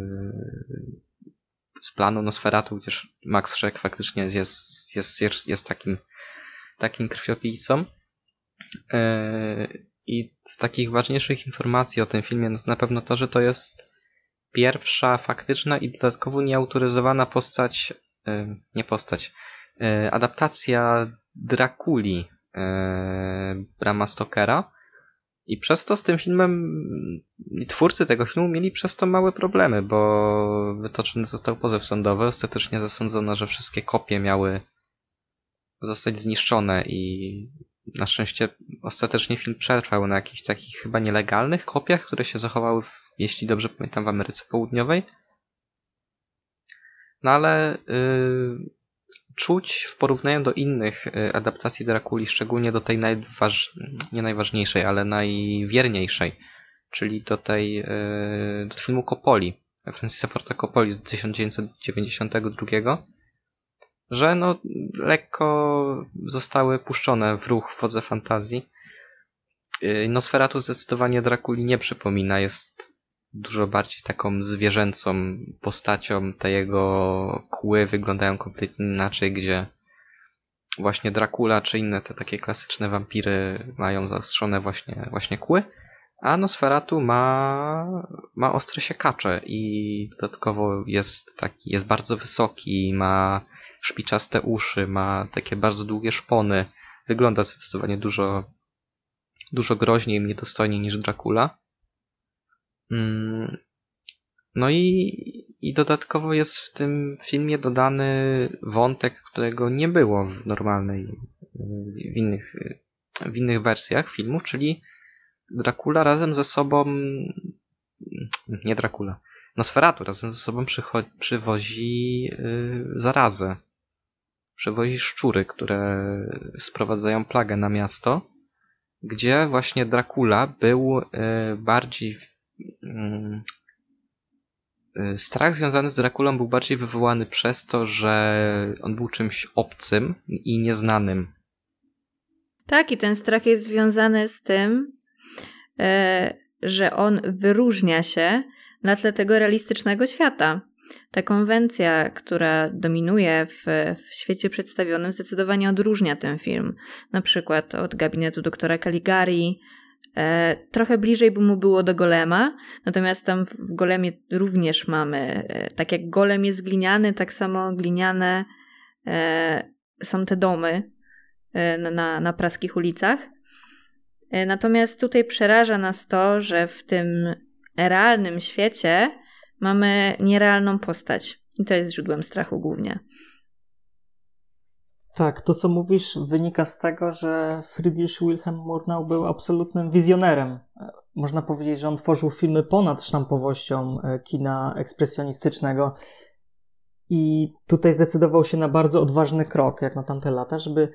z planu Nosferatu, gdzież Max Schreck faktycznie jest, jest, jest, jest takim, takim krwiopijcą. E, I z takich ważniejszych informacji o tym filmie no na pewno to, że to jest pierwsza faktyczna i dodatkowo nieautoryzowana postać, nie postać, adaptacja Drakuli Brama Stokera. I przez to z tym filmem twórcy tego filmu mieli przez to małe problemy, bo wytoczony został pozew sądowy. Ostatecznie zasądzono, że wszystkie kopie miały zostać zniszczone i na szczęście ostatecznie film przetrwał na jakichś takich chyba nielegalnych kopiach, które się zachowały, w, jeśli dobrze pamiętam, w Ameryce Południowej. No ale yy, czuć w porównaniu do innych y, adaptacji Drakuli, szczególnie do tej najważ... nie najważniejszej, ale najwierniejszej, czyli do tej y, do filmu Coppoli, Francisa Forta Coppoli z 1992, że no lekko zostały puszczone w ruch wodze fantazji. Y, Nosferatu zdecydowanie Drakuli nie przypomina, jest dużo bardziej taką zwierzęcą postacią. Te jego kły wyglądają kompletnie inaczej, gdzie właśnie Dracula czy inne te takie klasyczne wampiry mają zaostrzone właśnie, właśnie kły. A Nosferatu ma, ma ostre siekacze i dodatkowo jest taki, jest bardzo wysoki, ma szpiczaste uszy, ma takie bardzo długie szpony. Wygląda zdecydowanie dużo, dużo groźniej i niedostojniej niż Dracula. Mm, no i, i dodatkowo jest w tym filmie dodany wątek, którego nie było w normalnej, w innych, w innych wersjach filmów, czyli Dracula razem ze sobą, nie Dracula, Nosferatu razem ze sobą przywozi yy, zarazę. Przywozi szczury, które sprowadzają plagę na miasto, gdzie właśnie Dracula był yy, bardziej strach związany z Drakulą był bardziej wywołany przez to, że on był czymś obcym i nieznanym. Tak, i ten strach jest związany z tym, e, że on wyróżnia się na tle tego realistycznego świata. Ta konwencja, która dominuje w, w świecie przedstawionym, zdecydowanie odróżnia ten film. Na przykład od gabinetu doktora Caligari, trochę bliżej by mu było do golema, natomiast tam w golemie również mamy, e, tak jak golem jest gliniany, tak samo gliniane e, są te domy na, na praskich ulicach. Natomiast tutaj przeraża nas to, że w tym realnym świecie mamy nierealną postać. I to jest źródłem strachu głównie. Tak, to co mówisz wynika z tego, że Friedrich Wilhelm Murnau był absolutnym wizjonerem. Można powiedzieć, że on tworzył filmy ponad sztampowością e, kina ekspresjonistycznego i tutaj zdecydował się na bardzo odważny krok, jak na tamte lata, żeby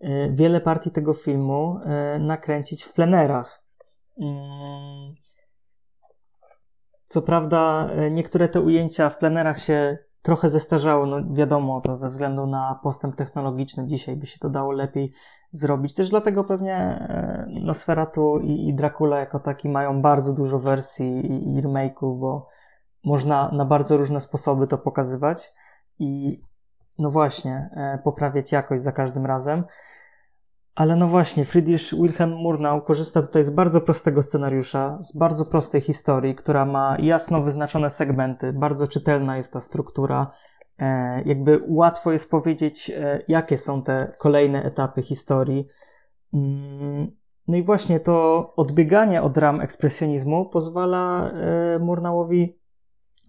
e, wiele partii tego filmu e, nakręcić w plenerach. Mm. Co prawda, niektóre te ujęcia w plenerach się trochę zestarzało, no wiadomo, to ze względu na postęp technologiczny dzisiaj by się to dało lepiej zrobić. Też dlatego pewnie e, Nosferatu i, i Dracula jako taki mają bardzo dużo wersji i, i remake'ów, bo można na bardzo różne sposoby to pokazywać i no właśnie, e, poprawiać jakość za każdym razem. Ale no właśnie, Friedrich Wilhelm Murnau korzysta tutaj z bardzo prostego scenariusza, z bardzo prostej historii, która ma jasno wyznaczone segmenty, bardzo czytelna jest ta struktura. E, jakby łatwo jest powiedzieć, e, jakie są te kolejne etapy historii. Mm, no i właśnie to odbieganie od ram ekspresjonizmu pozwala e, Murnauowi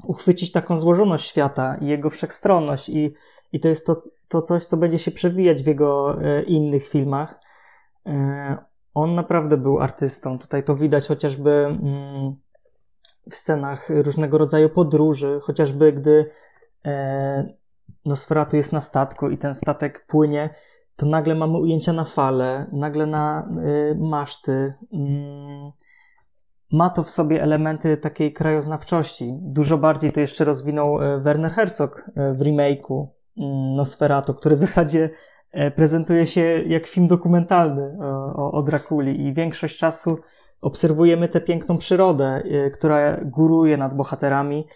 uchwycić taką złożoność świata i jego wszechstronność i i to jest to, to coś, co będzie się przewijać w jego e, innych filmach. E, on naprawdę był artystą. Tutaj to widać chociażby mm, w scenach różnego rodzaju podróży, chociażby gdy e, Nosferatu jest na statku i ten statek płynie, to nagle mamy ujęcia na fale, nagle na maszty. Mm, ma to w sobie elementy takiej krajoznawczości. Dużo bardziej to jeszcze rozwinął Werner Herzog w remake'u Nosferatu, który w zasadzie e, prezentuje się jak film dokumentalny o, o Drakuli i większość czasu obserwujemy tę piękną przyrodę, e, która góruje nad bohaterami.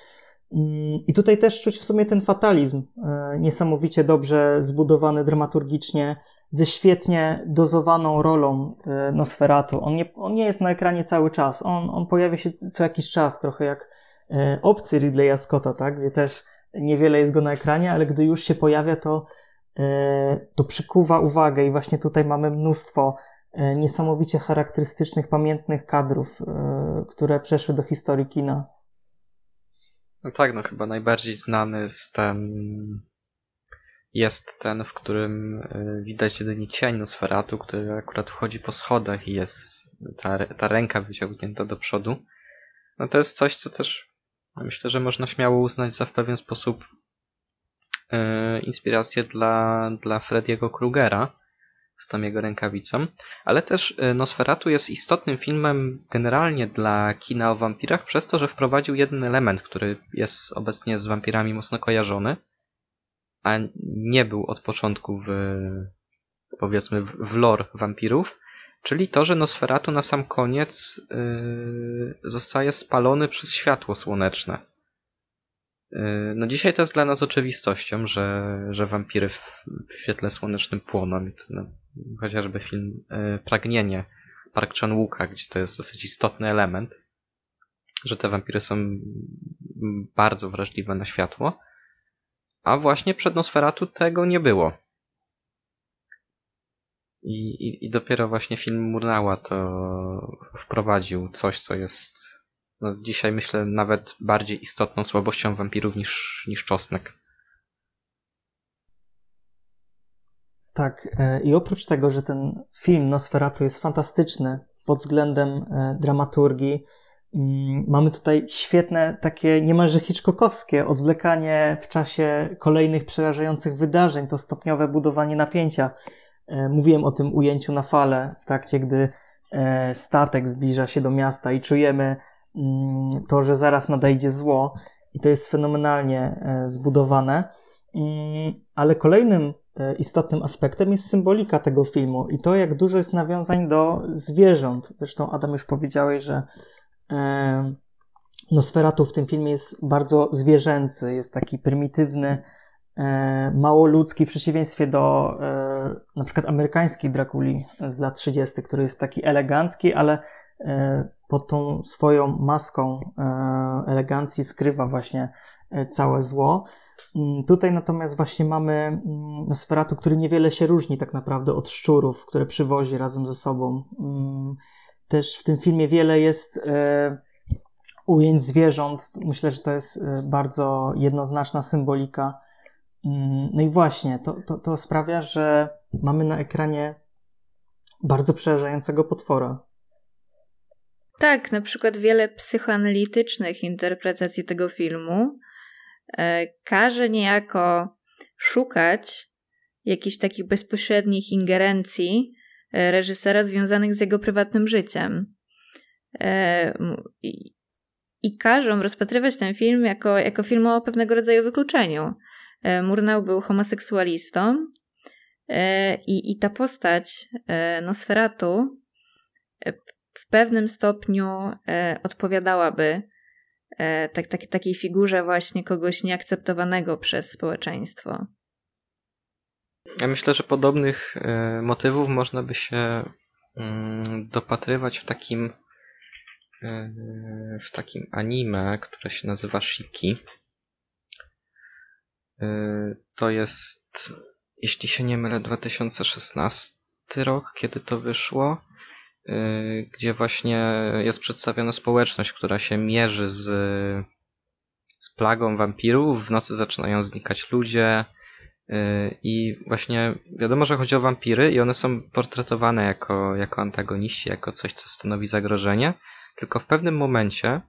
Mm, I tutaj też czuć w sumie ten fatalizm, e, niesamowicie dobrze zbudowany dramaturgicznie, ze świetnie dozowaną rolą Nosferatu. On nie, on nie jest na ekranie cały czas, on, on pojawia się co jakiś czas, trochę jak e, Obcy Ridleya Scotta, tak? Gdzie też niewiele jest go na ekranie, ale gdy już się pojawia, to, e, to przykuwa uwagę i właśnie tutaj mamy mnóstwo e, niesamowicie charakterystycznych, pamiętnych kadrów, które przeszły do historii kina. No tak, no chyba najbardziej znany jest ten jest ten, w którym widać jedynie cień Nosferatu, który akurat wchodzi po schodach i jest ta, ta ręka wyciągnięta do przodu. No to jest coś, co też myślę, że można śmiało uznać za w pewien sposób yy, inspirację dla, dla Frediego Krugera z tą jego rękawicą, ale też e, Nosferatu jest istotnym filmem generalnie dla kina o wampirach przez to, że wprowadził jeden element, który jest obecnie z wampirami mocno kojarzony, a nie był od początku w powiedzmy w lore wampirów, Czyli to, że Nosferatu na sam koniec yy, zostaje spalony przez światło słoneczne. Yy, no dzisiaj to jest dla nas oczywistością, że, że wampiry w, w świetle słonecznym płoną. No, chociażby film yy, Pragnienie Park Chan-wooka, gdzie to jest dosyć istotny element, że te wampiry są bardzo wrażliwe na światło. A właśnie przed Nosferatu tego nie było. I, i, I dopiero właśnie film Murnała to wprowadził coś, co jest no, dzisiaj myślę nawet bardziej istotną słabością wampirów niż, niż czosnek. Tak, e, i oprócz tego, że ten film Nosferatu jest fantastyczny pod względem e, dramaturgii, mm, mamy tutaj świetne, takie niemalże Hitchcockowskie odwlekanie w czasie kolejnych przerażających wydarzeń, to stopniowe budowanie napięcia. E, mówiłem o tym ujęciu na fale w trakcie, gdy e, statek zbliża się do miasta i czujemy mm, to, że zaraz nadejdzie zło i to jest fenomenalnie e, zbudowane. Mm, ale kolejnym istotnym aspektem jest symbolika tego filmu i to, jak dużo jest nawiązań do zwierząt. Zresztą, Adam, już powiedziałeś, że Nosferatu w tym filmie jest bardzo zwierzęcy, jest taki prymitywny, mało ludzki w przeciwieństwie do e, na przykład amerykańskiej Drakuli z lat 30., który jest taki elegancki, ale e, pod tą swoją maską elegancji skrywa właśnie całe zło. Mm, tutaj natomiast właśnie mamy mm, Nosferatu, który niewiele się różni tak naprawdę od szczurów, które przywozi razem ze sobą. Mm, też w tym filmie wiele jest ujęć zwierząt. Myślę, że to jest bardzo jednoznaczna symbolika no i właśnie, to, to, to sprawia, że mamy na ekranie bardzo przerażającego potwora. Tak, na przykład wiele psychoanalitycznych interpretacji tego filmu e, każe niejako szukać jakichś takich bezpośrednich ingerencji e, reżysera związanych z jego prywatnym życiem. E, i, I każą rozpatrywać ten film jako, jako film o pewnego rodzaju wykluczeniu. E, Murnau był homoseksualistą e, i, i ta postać e, Nosferatu w pewnym stopniu odpowiadałaby tak, tak, takiej figurze właśnie kogoś nieakceptowanego przez społeczeństwo. Ja myślę, że podobnych motywów można by się mm, dopatrywać w takim w takim anime, które się nazywa Shiki. Y, to jest, jeśli się nie mylę, 2016 rok, kiedy to wyszło, y, gdzie właśnie jest przedstawiona społeczność, która się mierzy z, z plagą wampirów. W nocy zaczynają znikać ludzie. Y, I właśnie wiadomo, że chodzi o wampiry, i one są portretowane jako, jako antagoniści, jako coś, co stanowi zagrożenie. Tylko w pewnym momencie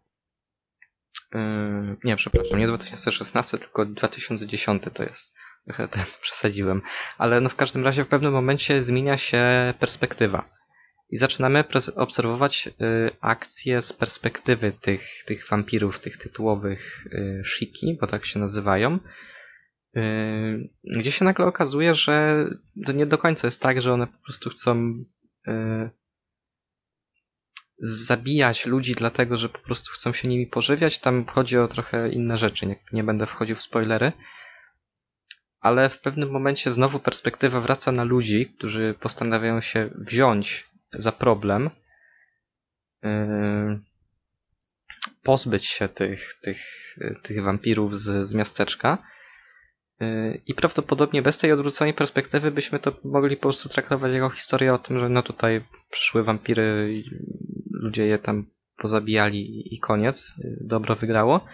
Yy, nie, przepraszam, nie 2016, tylko 2010 to jest. Ten przesadziłem. Ale no w każdym razie w pewnym momencie zmienia się perspektywa. I zaczynamy obserwować y, akcje z perspektywy tych, tych wampirów, tych tytułowych y, shiki, bo tak się nazywają. Y, gdzie się nagle okazuje, że to nie do końca jest tak, że one po prostu chcą y, zabijać ludzi dlatego, że po prostu chcą się nimi pożywiać. Tam chodzi o trochę inne rzeczy, nie, nie będę wchodził w spoilery. Ale w pewnym momencie znowu perspektywa wraca na ludzi, którzy postanawiają się wziąć za problem. Yy, pozbyć się tych, tych, tych wampirów z, z miasteczka. I prawdopodobnie bez tej odwróconej perspektywy byśmy to mogli po prostu traktować jako historię o tym, że no tutaj przyszły wampiry, ludzie je tam pozabijali i koniec, dobro wygrało.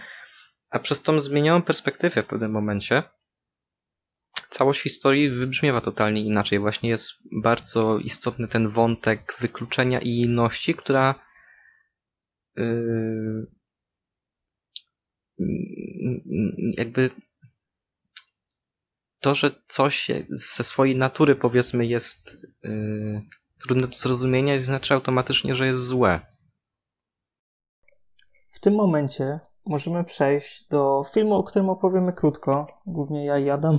A przez tą zmienioną perspektywę w pewnym momencie całość historii wybrzmiewa totalnie inaczej. Właśnie jest bardzo istotny ten wątek wykluczenia i inności, która yy, jakby to, że coś ze swojej natury powiedzmy jest yy, trudne do zrozumienia, znaczy automatycznie, że jest złe. W tym momencie możemy przejść do filmu, o którym opowiemy krótko, głównie ja i Adam.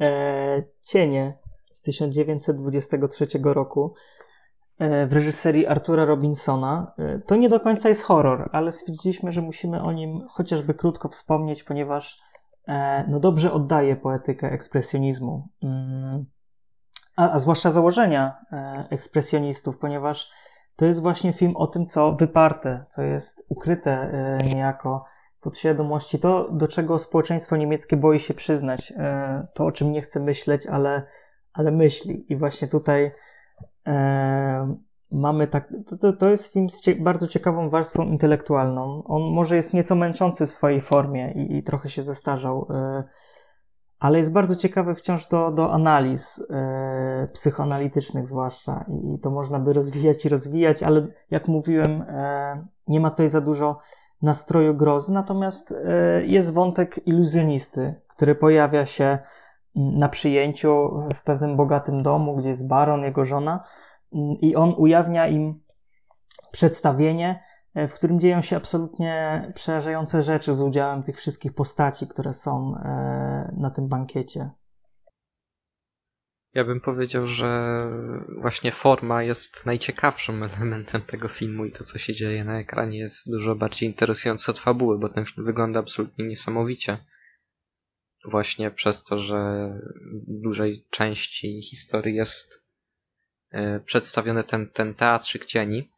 E, Cienie z 1923 roku e, w reżyserii Artura Robinsona. E, to nie do końca jest horror, ale stwierdziliśmy, że musimy o nim chociażby krótko wspomnieć, ponieważ e, no dobrze oddaje poetykę ekspresjonizmu. A, a zwłaszcza założenia e, ekspresjonistów, ponieważ to jest właśnie film o tym, co wyparte, co jest ukryte e, niejako podświadomości, to do czego społeczeństwo niemieckie boi się przyznać, e, to o czym nie chce myśleć, ale, ale myśli. I właśnie tutaj e, mamy tak, to, to jest film z cie, bardzo ciekawą warstwą intelektualną. On może jest nieco męczący w swojej formie i, i trochę się zestarzał ale jest bardzo ciekawy wciąż do, do analiz e, psychoanalitycznych zwłaszcza i, to można by rozwijać i rozwijać, ale jak mówiłem, e, nie ma tutaj za dużo nastroju grozy, natomiast e, jest wątek iluzjonisty, który pojawia się na przyjęciu w pewnym bogatym domu, gdzie jest baron, jego żona i on ujawnia im przedstawienie, w którym dzieją się absolutnie przerażające rzeczy z udziałem tych wszystkich postaci, które są e, na tym bankiecie. Ja bym powiedział, że właśnie forma jest najciekawszym elementem tego filmu i to, co się dzieje na ekranie, jest dużo bardziej interesujące od fabuły, bo ten film wygląda absolutnie niesamowicie. Właśnie przez to, że w dużej części historii jest e, przedstawiony ten, ten teatrzyk cieni,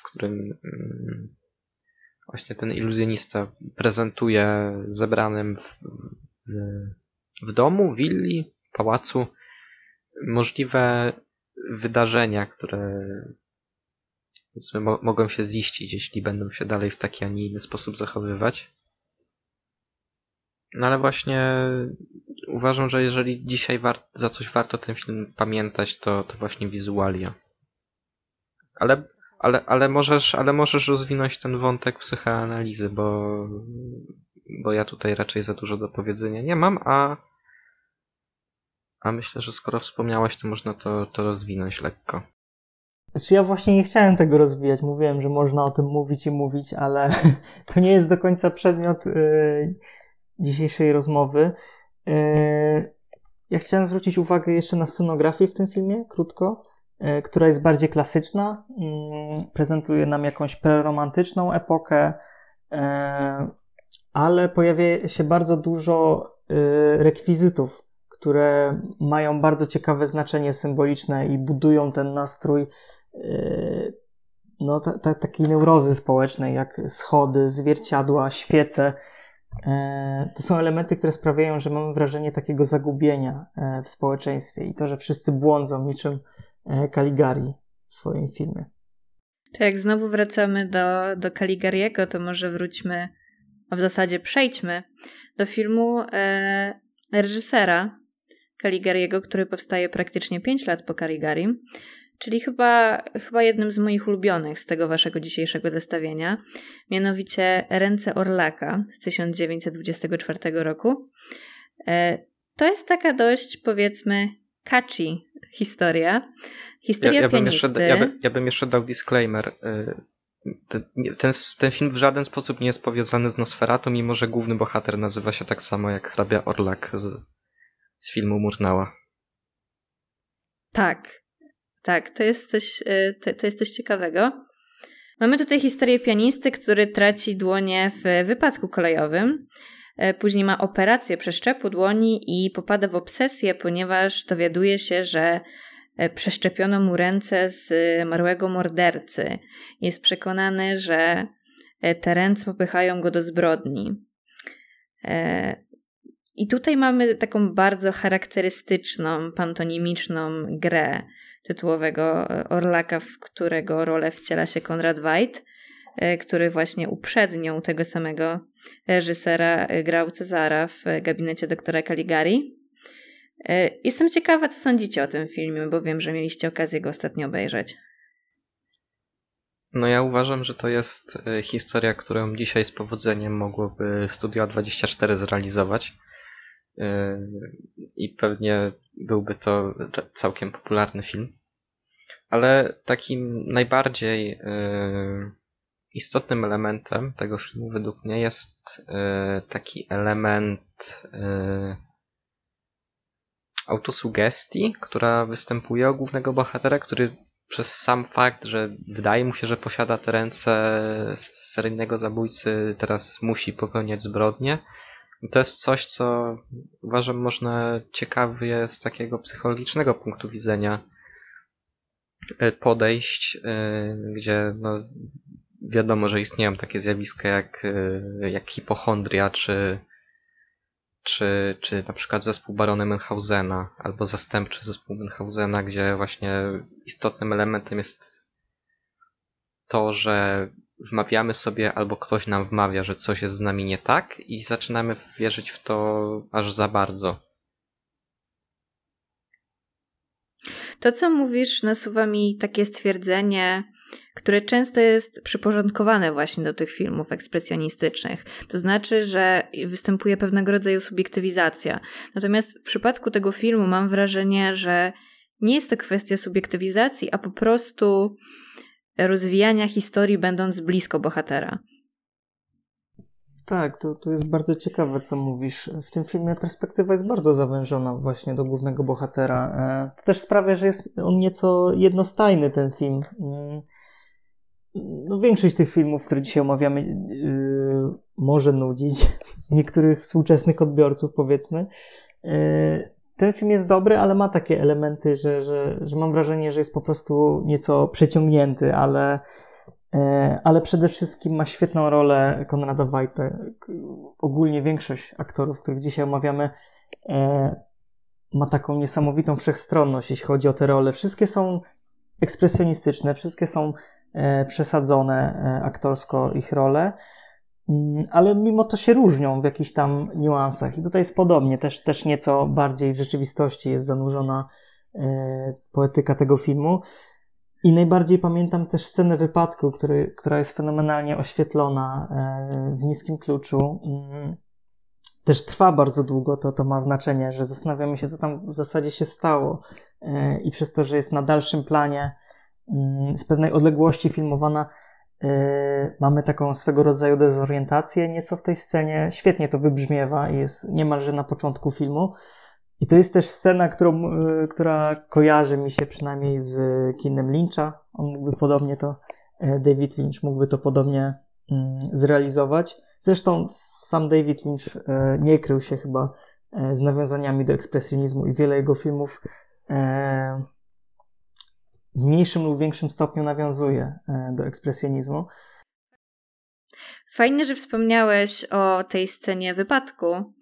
w którym mm, właśnie ten iluzjonista prezentuje zebranym w, w, w domu, willi, pałacu możliwe wydarzenia, które mo mogą się ziścić, jeśli będą się dalej w taki, a nie inny sposób zachowywać. No ale właśnie uważam, że jeżeli dzisiaj za coś warto ten film pamiętać, to, to właśnie wizualia. Ale ale, ale, możesz, ale możesz rozwinąć ten wątek psychoanalizy, bo, bo ja tutaj raczej za dużo do powiedzenia nie mam, a, a myślę, że skoro wspomniałaś, to można to, to rozwinąć lekko. Znaczy ja właśnie nie chciałem tego rozwijać. Mówiłem, że można o tym mówić i mówić, ale to nie jest do końca przedmiot yy, dzisiejszej rozmowy. Yy, ja chciałem zwrócić uwagę jeszcze na scenografię w tym filmie, krótko. E, która jest bardziej klasyczna, mm, prezentuje nam jakąś preromantyczną epokę, e, ale pojawia się bardzo dużo e, rekwizytów, które mają bardzo ciekawe znaczenie symboliczne i budują ten nastrój no, ta, ta, takiej neurozy społecznej, jak schody, zwierciadła, świece. To są elementy, które sprawiają, że mamy wrażenie takiego zagubienia w społeczeństwie i to, że wszyscy błądzą niczym E, Caligari w swoim filmie. To jak znowu wracamy do, do Caligariego, to może wróćmy, a w zasadzie przejdźmy do filmu e, reżysera Caligariego, który powstaje praktycznie 5 lat po Caligari, czyli chyba, chyba jednym z moich ulubionych z tego waszego dzisiejszego zestawienia, mianowicie Ręce Orlaka z 1924 roku. E, to jest taka dość, powiedzmy, catchy historia. Historia ja, ja pianisty. Bym jeszcze, ja, by, ja bym jeszcze dał disclaimer. Y, ten, ten, film w żaden sposób nie jest powiązany z Nosferatu, mimo że główny bohater nazywa się tak samo jak hrabia Orlak z, z filmu Murnała. Tak, tak, to jest coś, y, to, to jest coś ciekawego. Mamy tutaj historię pianisty, który traci dłonie w wypadku kolejowym. E, później ma operację przeszczepu dłoni i popada w obsesję, ponieważ dowiaduje się, że e, przeszczepiono mu ręce z marłego mordercy. Jest przekonany, że Terence popychają go do zbrodni. I tutaj mamy taką bardzo charakterystyczną, pantonimiczną grę tytułowego Orlaka, w którego rolę wciela się Konrad White, który właśnie uprzednią tego samego reżysera grał Cezara w gabinecie doktora Caligari. Jestem ciekawa, co sądzicie o tym filmie, bo wiem, że mieliście okazję go ostatnio obejrzeć. No ja uważam, że to jest historia, którą dzisiaj z powodzeniem mogłoby Studio 24 zrealizować. I pewnie byłby to całkiem popularny film. Ale takim najbardziej istotnym elementem tego filmu według mnie jest taki element autosugestii, która występuje u głównego bohatera, który przez sam fakt, że wydaje mu się, że posiada te ręce seryjnego zabójcy, teraz musi popełniać zbrodnie. To jest coś, co uważam można ciekawie z takiego psychologicznego punktu widzenia e, podejść, gdzie no, wiadomo, że istnieją takie zjawiska jak, e, jak hipochondria, czy czy, czy na przykład zespół Barony Münchausena albo zastępczy zespół Münchausena, gdzie właśnie istotnym elementem jest to, że wmawiamy sobie albo ktoś nam wmawia, że coś jest z nami nie tak i zaczynamy wierzyć w to aż za bardzo. To, co mówisz, nasuwa mi takie stwierdzenie, które często jest przyporządkowane właśnie do tych filmów ekspresjonistycznych. To znaczy, że występuje pewnego rodzaju subiektywizacja. Natomiast w przypadku tego filmu mam wrażenie, że nie jest to kwestia subiektywizacji, a po prostu rozwijania historii, będąc blisko bohatera. Tak, to, to jest bardzo ciekawe, co mówisz. W tym filmie perspektywa jest bardzo zawężona właśnie do głównego bohatera. E, to też sprawia, że jest on nieco jednostajny, ten film. No, większość tych filmów, które dzisiaj omawiamy, yy, może nudzić niektórych współczesnych odbiorców, powiedzmy. Yy, ten film jest dobry, ale ma takie elementy, że, że, że mam wrażenie, że jest po prostu nieco przeciągnięty, ale, yy, ale przede wszystkim ma świetną rolę Konrada Wajta. Ogólnie większość aktorów, których dzisiaj omawiamy, yy, ma taką niesamowitą wszechstronność, jeśli chodzi o te role. Wszystkie są ekspresjonistyczne, wszystkie są przesadzone e, aktorsko ich role, mm, ale mimo to się różnią w jakichś tam niuansach. I tutaj jest podobnie, też, też nieco bardziej w rzeczywistości jest zanurzona e, poetyka tego filmu. I najbardziej pamiętam też scenę wypadku, który, która jest fenomenalnie oświetlona w niskim kluczu. Mm, też trwa bardzo długo, to, to ma znaczenie, że zastanawiamy się, co tam w zasadzie się stało. I przez to, że jest na dalszym planie, z pewnej odległości filmowana. Y, mamy taką swego rodzaju dezorientację nieco w tej scenie. Świetnie to wybrzmiewa i jest niemalże na początku filmu. I to jest też scena, którą, y, która kojarzy mi się przynajmniej z kinem Lyncha. On mógłby podobnie to, y, David Lynch mógłby to podobnie mm, zrealizować. Zresztą sam David Lynch nie krył się chyba z nawiązaniami do ekspresjonizmu i wiele jego filmów w mniejszym lub większym stopniu nawiązuje e, do ekspresjonizmu. Fajnie, że wspomniałeś o tej scenie wypadku,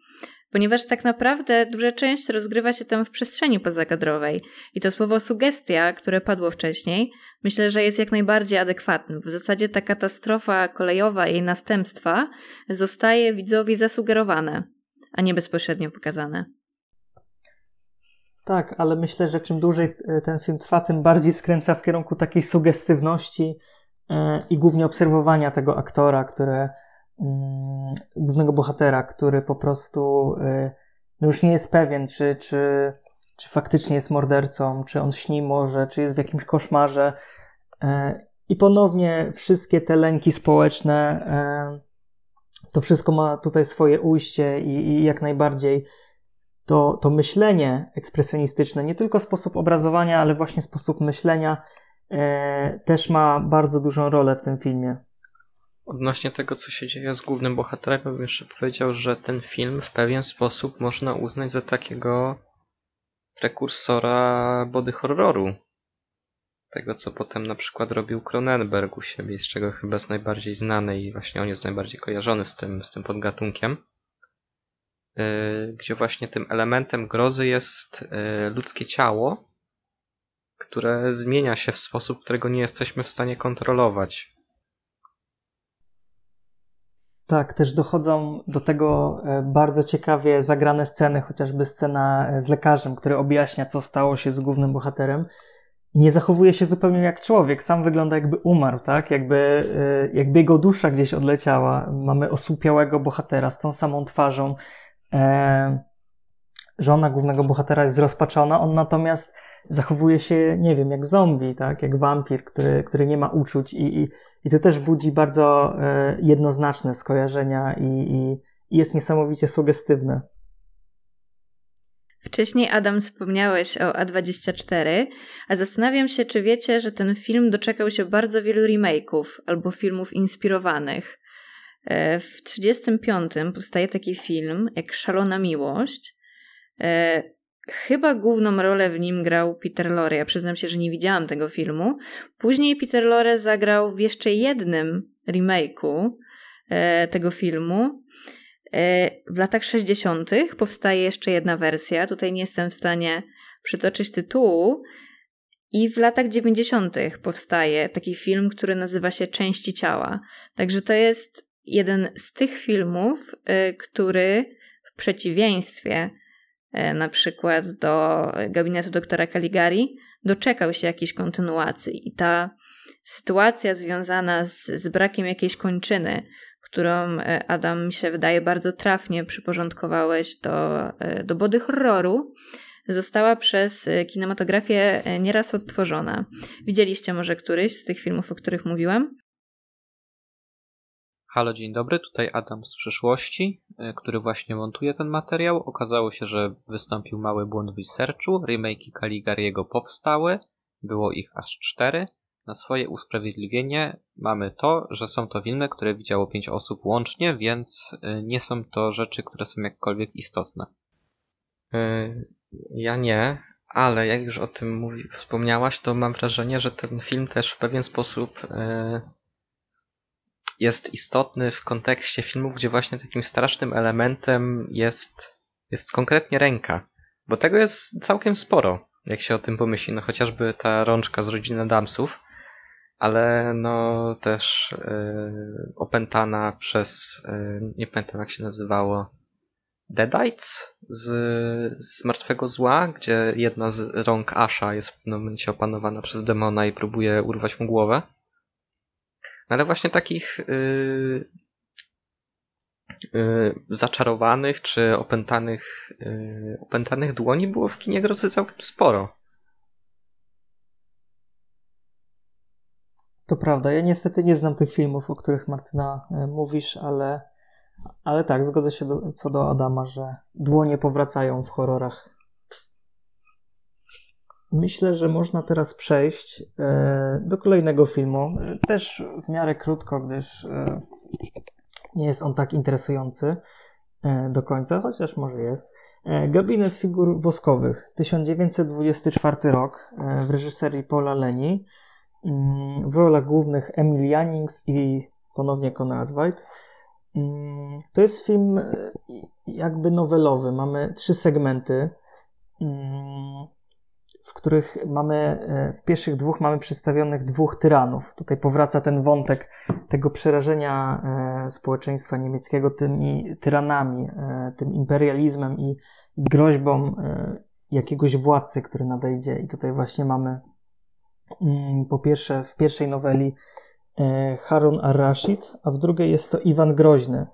ponieważ tak naprawdę duża część rozgrywa się tam w przestrzeni pozakadrowej. I to słowo sugestia, które padło wcześniej, myślę, że jest jak najbardziej adekwatne. W zasadzie ta katastrofa kolejowa i jej następstwa zostaje widzowi zasugerowane, a nie bezpośrednio pokazane. Tak, ale myślę, że czym dłużej e, ten film trwa, tym bardziej skręca w kierunku takiej sugestywności e, i głównie obserwowania tego aktora, które, mm, głównego bohatera, który po prostu e, no już nie jest pewien, czy, czy, czy faktycznie jest mordercą, czy on śni może, czy jest w jakimś koszmarze. I ponownie wszystkie te lęki społeczne, to wszystko ma tutaj swoje ujście i, i jak najbardziej to, to myślenie ekspresjonistyczne, nie tylko sposób obrazowania, ale właśnie sposób myślenia e, też ma bardzo dużą rolę w tym filmie. Odnośnie tego, co się dzieje z głównym bohaterem, bym jeszcze powiedział, że ten film w pewien sposób można uznać za takiego prekursora body horroru. tego, co potem na przykład robił Cronenberg u siebie, z czego chyba jest najbardziej znany i właśnie on jest najbardziej kojarzony z tym, z tym podgatunkiem. Gdzie właśnie tym elementem grozy jest ludzkie ciało, które zmienia się w sposób, którego nie jesteśmy w stanie kontrolować. Tak, też dochodzą do tego e, bardzo ciekawie zagrane sceny, chociażby scena e, z lekarzem, który objaśnia, co stało się z głównym bohaterem. Nie zachowuje się zupełnie jak człowiek, sam wygląda jakby umarł, tak? Jakby, e, jakby jego dusza gdzieś odleciała. Mamy osłupiałego bohatera z tą samą twarzą. Żona głównego bohatera jest zrozpaczona, on natomiast zachowuje się, nie wiem, jak zombie, tak? Jak wampir, który, który nie ma uczuć i, i, i to też budzi bardzo e, jednoznaczne skojarzenia i, i, i jest niesamowicie sugestywne. Wcześniej, Adam, wspomniałeś o A24, a zastanawiam się, czy wiecie, że ten film doczekał się bardzo wielu remake'ów albo filmów inspirowanych. E, w 35 powstaje taki film jak Szalona Miłość. E, Chyba główną rolę w nim grał Peter Lorre. Ja przyznam się, że nie widziałam tego filmu. Później Peter Lorre zagrał w jeszcze jednym remake'u e, tego filmu. W latach 60. powstaje jeszcze jedna wersja. Tutaj nie jestem w stanie przytoczyć tytułu. I w latach 90. powstaje taki film, który nazywa się Części ciała. Także to jest jeden z tych filmów, e, który w przeciwieństwie E, na przykład do gabinetu doktora Caligari, doczekał się jakiejś kontynuacji. I ta sytuacja związana z, z brakiem jakiejś kończyny, którą e, Adam mi się wydaje bardzo trafnie przyporządkowałeś do, do body horroru, została przez kinematografię nieraz odtworzona. Widzieliście może któryś z tych filmów, o których mówiłam? Halo, dzień dobry, tutaj Adam z przyszłości, e, który właśnie montuje ten materiał. Okazało się, że wystąpił mały błąd w researchu, remake'i Caligariego powstały, było ich aż cztery. Na swoje usprawiedliwienie mamy to, że są to filmy, które widziało pięć osób łącznie, więc e, nie są to rzeczy, które są jakkolwiek istotne. E, ja nie, ale jak już o tym mówi, wspomniałaś, to mam wrażenie, że ten film też w pewien sposób jest istotny w kontekście filmów, gdzie właśnie takim strasznym elementem jest, jest konkretnie ręka. Bo tego jest całkiem sporo, jak się o tym pomyśli. No chociażby ta rączka z rodziny Adamsów, ale no też yy, opętana przez, yy, nie pamiętam jak się nazywało, Deadites z, z Martwego Zła, gdzie jedna z rąk Asha jest w pewnym momencie opanowana przez demona i próbuje urwać mu głowę. No ale właśnie takich yy, yy, zaczarowanych czy opętanych, yy, opętanych dłoni było w kinie grozy całkiem sporo. To prawda. Ja niestety nie znam tych filmów, o których Martyna y, mówisz, ale, ale tak, zgodzę się do, co do Adama, że dłonie powracają w horrorach. Myślę, że można teraz przejść e, do kolejnego filmu. Też w miarę krótko, gdyż e, nie jest on tak interesujący e, do końca, chociaż może jest. Gabinet figur woskowych, 1924 rok, w reżyserii Paula Leni. Mm, w rolach głównych Emil Jannings i ponownie Conrad White. Mm, to jest film jakby nowelowy. Mamy trzy segmenty. Mm, których mamy, e, w pierwszych dwóch mamy przedstawionych dwóch tyranów. Tutaj powraca ten wątek tego przerażenia e, społeczeństwa niemieckiego tymi tyranami, e, tym imperializmem i groźbą jakiegoś władcy, który nadejdzie. I tutaj właśnie mamy mm, po pierwsze w pierwszej noweli Harun ar-Rashid, a w drugiej jest to Iwan Groźny.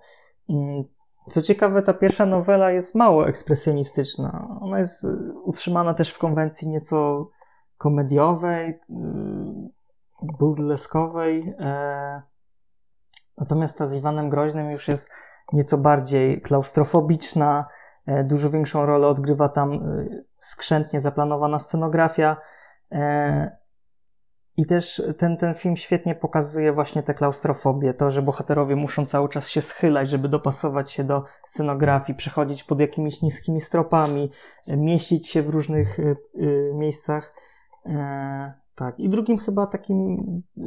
Co ciekawe, ta pierwsza nowela jest mało ekspresjonistyczna. Ona jest y, utrzymana też w konwencji nieco komediowej, y, burleskowej. E, natomiast ta z Iwanem Groźnym już jest nieco bardziej klaustrofobiczna. E, dużo większą rolę odgrywa tam y, skrzętnie zaplanowana scenografia. E, i też ten, ten film świetnie pokazuje właśnie tę klaustrofobię, to, że bohaterowie muszą cały czas się schylać, żeby dopasować się do scenografii, przechodzić pod jakimiś niskimi stropami, mieścić się w różnych y, y, miejscach. E, Tak, i drugim chyba takim y,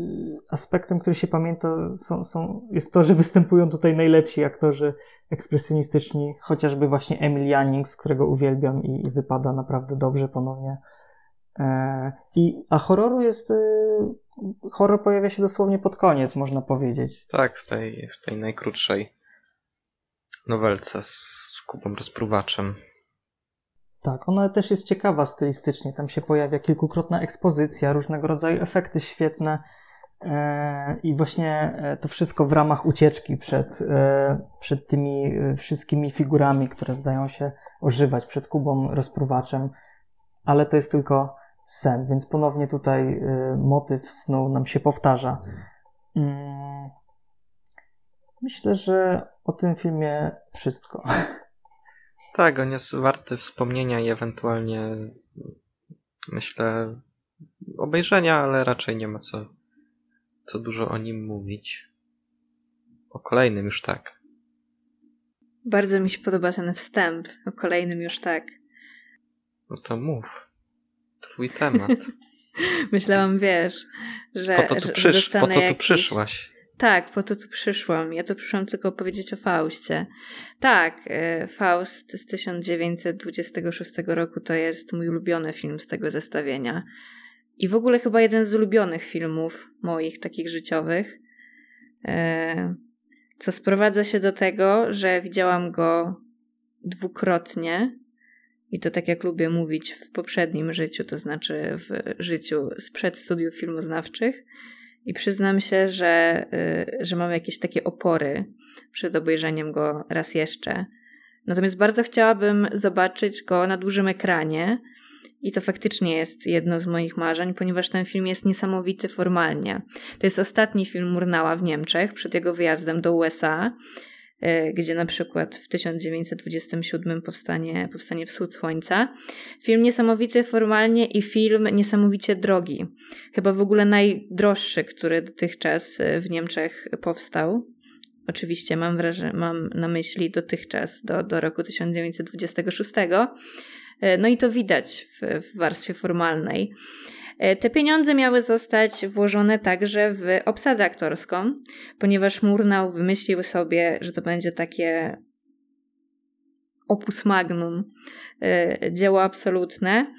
aspektem, który się pamięta, są, są, jest to, że występują tutaj najlepsi aktorzy ekspresjonistyczni, chociażby właśnie Emil Jannings, którego uwielbiam i, i wypada naprawdę dobrze ponownie. E, i, a horroru jest. Y, horror pojawia się dosłownie pod koniec, można powiedzieć. Tak, w tej, w tej najkrótszej nowelce z Kubą Rozpruwaczem. Tak, ona też jest ciekawa stylistycznie. Tam się pojawia kilkukrotna ekspozycja, różnego rodzaju efekty świetne. E, I właśnie e, to wszystko w ramach ucieczki przed, przed tymi wszystkimi figurami, które zdają się ożywać, przed Kubą rozpruwaczem, ale to jest tylko sen, więc ponownie tutaj motyw snu nam się powtarza. Mm. Myślę, że o tym filmie wszystko. Tak, on jest warty wspomnienia i ewentualnie myślę obejrzenia, ale raczej nie ma co, co dużo o nim mówić. O kolejnym już tak. Bardzo mi się podoba ten wstęp. O kolejnym już tak. No to mów. Twój temat. Myślałam, wiesz, że. Po to tu, przysz, po to tu jakiś... przyszłaś. Tak, po to tu przyszłam. Ja tu przyszłam tylko powiedzieć o Faustie. Tak, e, Faust z 1926 roku to jest mój ulubiony film z tego zestawienia. I w ogóle chyba jeden z ulubionych filmów moich, takich życiowych. E, co sprowadza się do tego, że widziałam go dwukrotnie. I to tak jak lubię mówić w poprzednim życiu, to znaczy w życiu sprzed studiów filmoznawczych i przyznam się, że, y, że mam jakieś takie opory przed obejrzeniem go raz jeszcze. Natomiast bardzo chciałabym zobaczyć go na dużym ekranie. I to faktycznie jest jedno z moich marzeń, ponieważ ten film jest niesamowity formalnie. To jest ostatni film Murnała w Niemczech przed jego wyjazdem do USA. E, gdzie na przykład w 1927 powstanie, powstanie Wschód Słońca. Film niesamowity formalnie i film niesamowicie drogi. Chyba w ogóle najdroższy, który dotychczas e, w Niemczech powstał. Oczywiście mam, wrażenie, mam na myśli dotychczas do, do roku 1926. E, no i to widać w, w warstwie formalnej. E, te pieniądze miały zostać włożone także w obsadę aktorską, ponieważ Murnau wymyślił sobie, że to będzie takie opus magnum, e, dzieło absolutne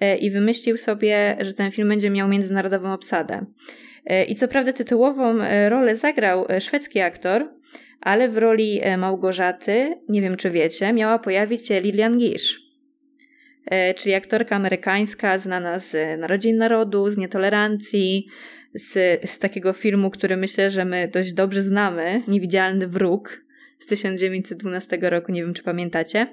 e, i wymyślił sobie, że ten film będzie miał międzynarodową obsadę. I co prawda tytułową rolę zagrał szwedzki aktor, ale w roli Małgorzaty, nie wiem czy wiecie, miała pojawić się Lilian Gish. E, czyli aktorka amerykańska znana z Narodzin Narodu, z Nietolerancji, z, z takiego filmu, który myślę, że my dość dobrze znamy, Niewidzialny Wróg z 1912 roku, nie wiem czy pamiętacie.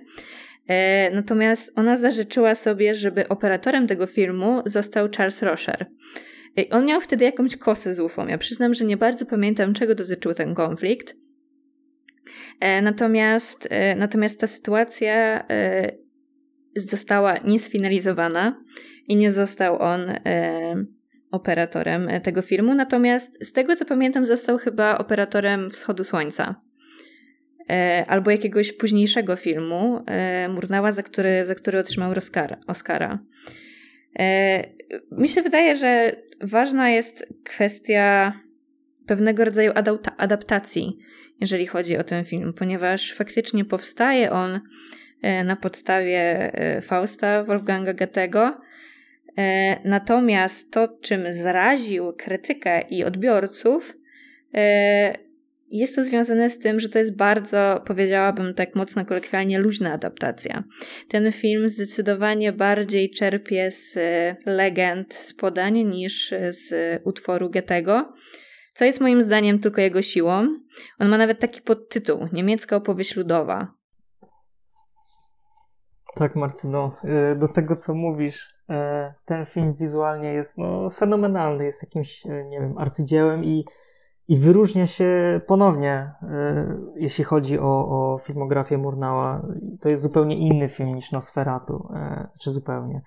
E, natomiast ona zażyczyła sobie, żeby operatorem tego filmu został Charles Rocher. E, on miał wtedy jakąś kosę z UFO. Ja przyznam, że nie bardzo pamiętam, czego dotyczył ten konflikt. Natomiast, natomiast ta sytuacja została niesfinalizowana i nie został on e, operatorem tego filmu. Natomiast z tego co pamiętam, został chyba operatorem Wschodu Słońca. E, albo jakiegoś późniejszego filmu e, Murnała, za który, za który otrzymał Oscara. Oscara. E, mi się wydaje, że ważna jest kwestia pewnego rodzaju adaptacji, jeżeli chodzi o ten film, ponieważ faktycznie powstaje on E, na podstawie e, Fausta Wolfganga Goethego. E, natomiast to, czym zaraził krytykę i odbiorców, jest to związane z tym, że to jest bardzo, powiedziałabym tak mocno kolokwialnie, luźna adaptacja. Ten film zdecydowanie bardziej czerpie z legend, z podań niż z utworu Goethego, co jest moim zdaniem tylko jego siłą. On ma nawet taki podtytuł Niemiecka opowieść ludowa. Tak, Marcyno, y, do tego co mówisz, y, ten film wizualnie jest no, fenomenalny, jest jakimś, y, nie wiem, arcydziełem i, i wyróżnia się ponownie, jeśli chodzi o, o filmografię Murnała. To jest zupełnie inny film niż Nosferatu, czy zupełnie.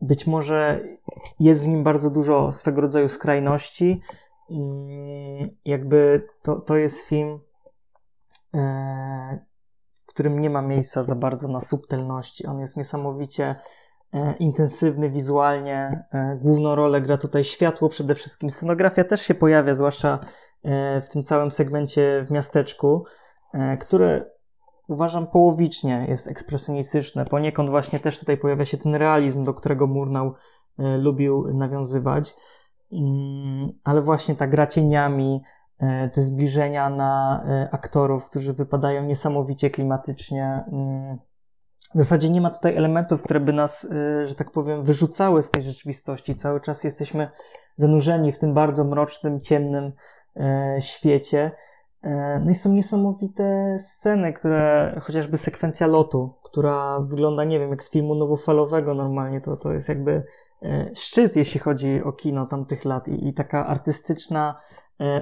Być może jest w nim bardzo dużo swego rodzaju skrajności. Jakby to, to jest film którym nie ma miejsca za bardzo na subtelności. On jest niesamowicie e, intensywny wizualnie. E, główną rolę gra tutaj światło przede wszystkim. Scenografia też się pojawia, zwłaszcza e, w tym całym segmencie w miasteczku, e, które uważam połowicznie jest ekspresjonistyczne. Poniekąd właśnie też tutaj pojawia się ten realizm, do którego Murnau e, lubił nawiązywać. Mm, ale właśnie ta gra cieniami, te zbliżenia na e, aktorów, którzy wypadają niesamowicie klimatycznie. Mm, w zasadzie nie ma tutaj elementów, które by nas, e, że tak powiem, wyrzucały z tej rzeczywistości. Cały czas jesteśmy zanurzeni w tym bardzo mrocznym, ciemnym świecie. No i są niesamowite sceny, które, chociażby sekwencja lotu, która wygląda, nie wiem, jak z filmu nowofalowego normalnie, to, to jest jakby E, szczyt, jeśli chodzi o kino tamtych lat i, i taka artystyczna e,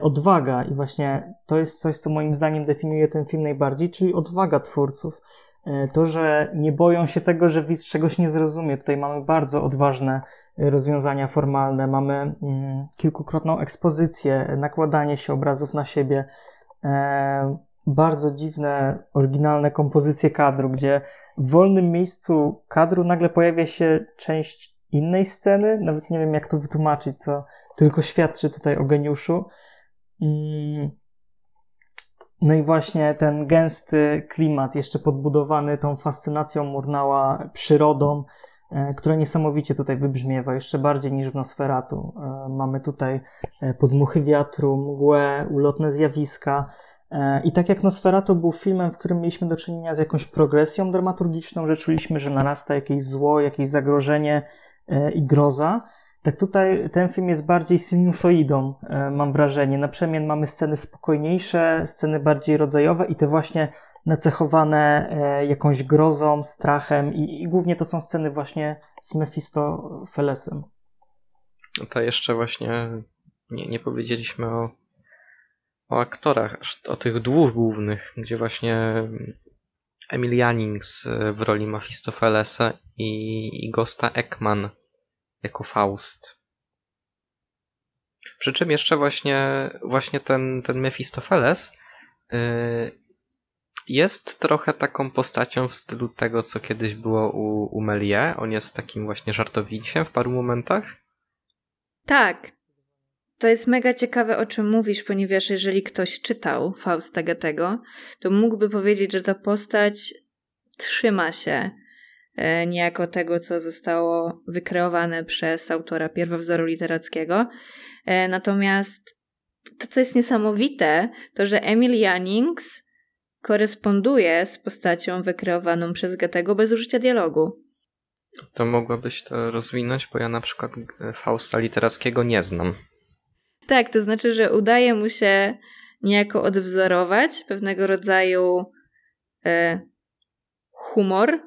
odwaga i właśnie to jest coś, co moim zdaniem definiuje ten film najbardziej, czyli odwaga twórców. E, to, że nie boją się tego, że widz czegoś nie zrozumie. Tutaj mamy bardzo odważne rozwiązania formalne, mamy mm, kilkukrotną ekspozycję, nakładanie się obrazów na siebie, bardzo dziwne, oryginalne kompozycje kadru, gdzie w wolnym miejscu kadru nagle pojawia się część innej sceny, nawet nie wiem jak to wytłumaczyć, co tylko świadczy tutaj o geniuszu. Mm. No i właśnie ten gęsty klimat, jeszcze podbudowany tą fascynacją Murnała przyrodą, e, która niesamowicie tutaj wybrzmiewa, jeszcze bardziej niż w Nosferatu. E, mamy tutaj e, podmuchy wiatru, mgłę, ulotne zjawiska. I tak jak Nosferatu był filmem, w którym mieliśmy do czynienia z jakąś progresją dramaturgiczną, że czuliśmy, że narasta jakieś zło, jakieś zagrożenie, i groza, tak tutaj ten film jest bardziej sinusoidą, e, mam wrażenie. Na przemian mamy sceny spokojniejsze, sceny bardziej rodzajowe i te właśnie nacechowane e, jakąś grozą, strachem i, i głównie to są sceny właśnie z Mephistofelesem. No to jeszcze właśnie nie, nie powiedzieliśmy o, o aktorach, o tych dwóch głównych, gdzie właśnie Emil Jannings w roli Mephistofelesa i, i Gosta Ekman jako Faust. Przy czym jeszcze właśnie, właśnie ten, ten Mephistofeles yy, jest trochę taką postacią w stylu tego, co kiedyś było u, u Melie. On jest takim właśnie żartowiciem w paru momentach. Tak, to jest mega ciekawe, o czym mówisz, ponieważ jeżeli ktoś czytał Fausta Goethego, to mógłby powiedzieć, że ta postać trzyma się niejako tego, co zostało wykreowane przez autora pierwowzoru literackiego. E, natomiast to, co jest niesamowite, to że Emil Jannings koresponduje z postacią wykreowaną przez Goethego bez użycia dialogu. To mogłabyś to rozwinąć, bo ja na przykład Fausta literackiego nie znam. Tak, to znaczy, że udaje mu się niejako odwzorować pewnego rodzaju e, humor, e,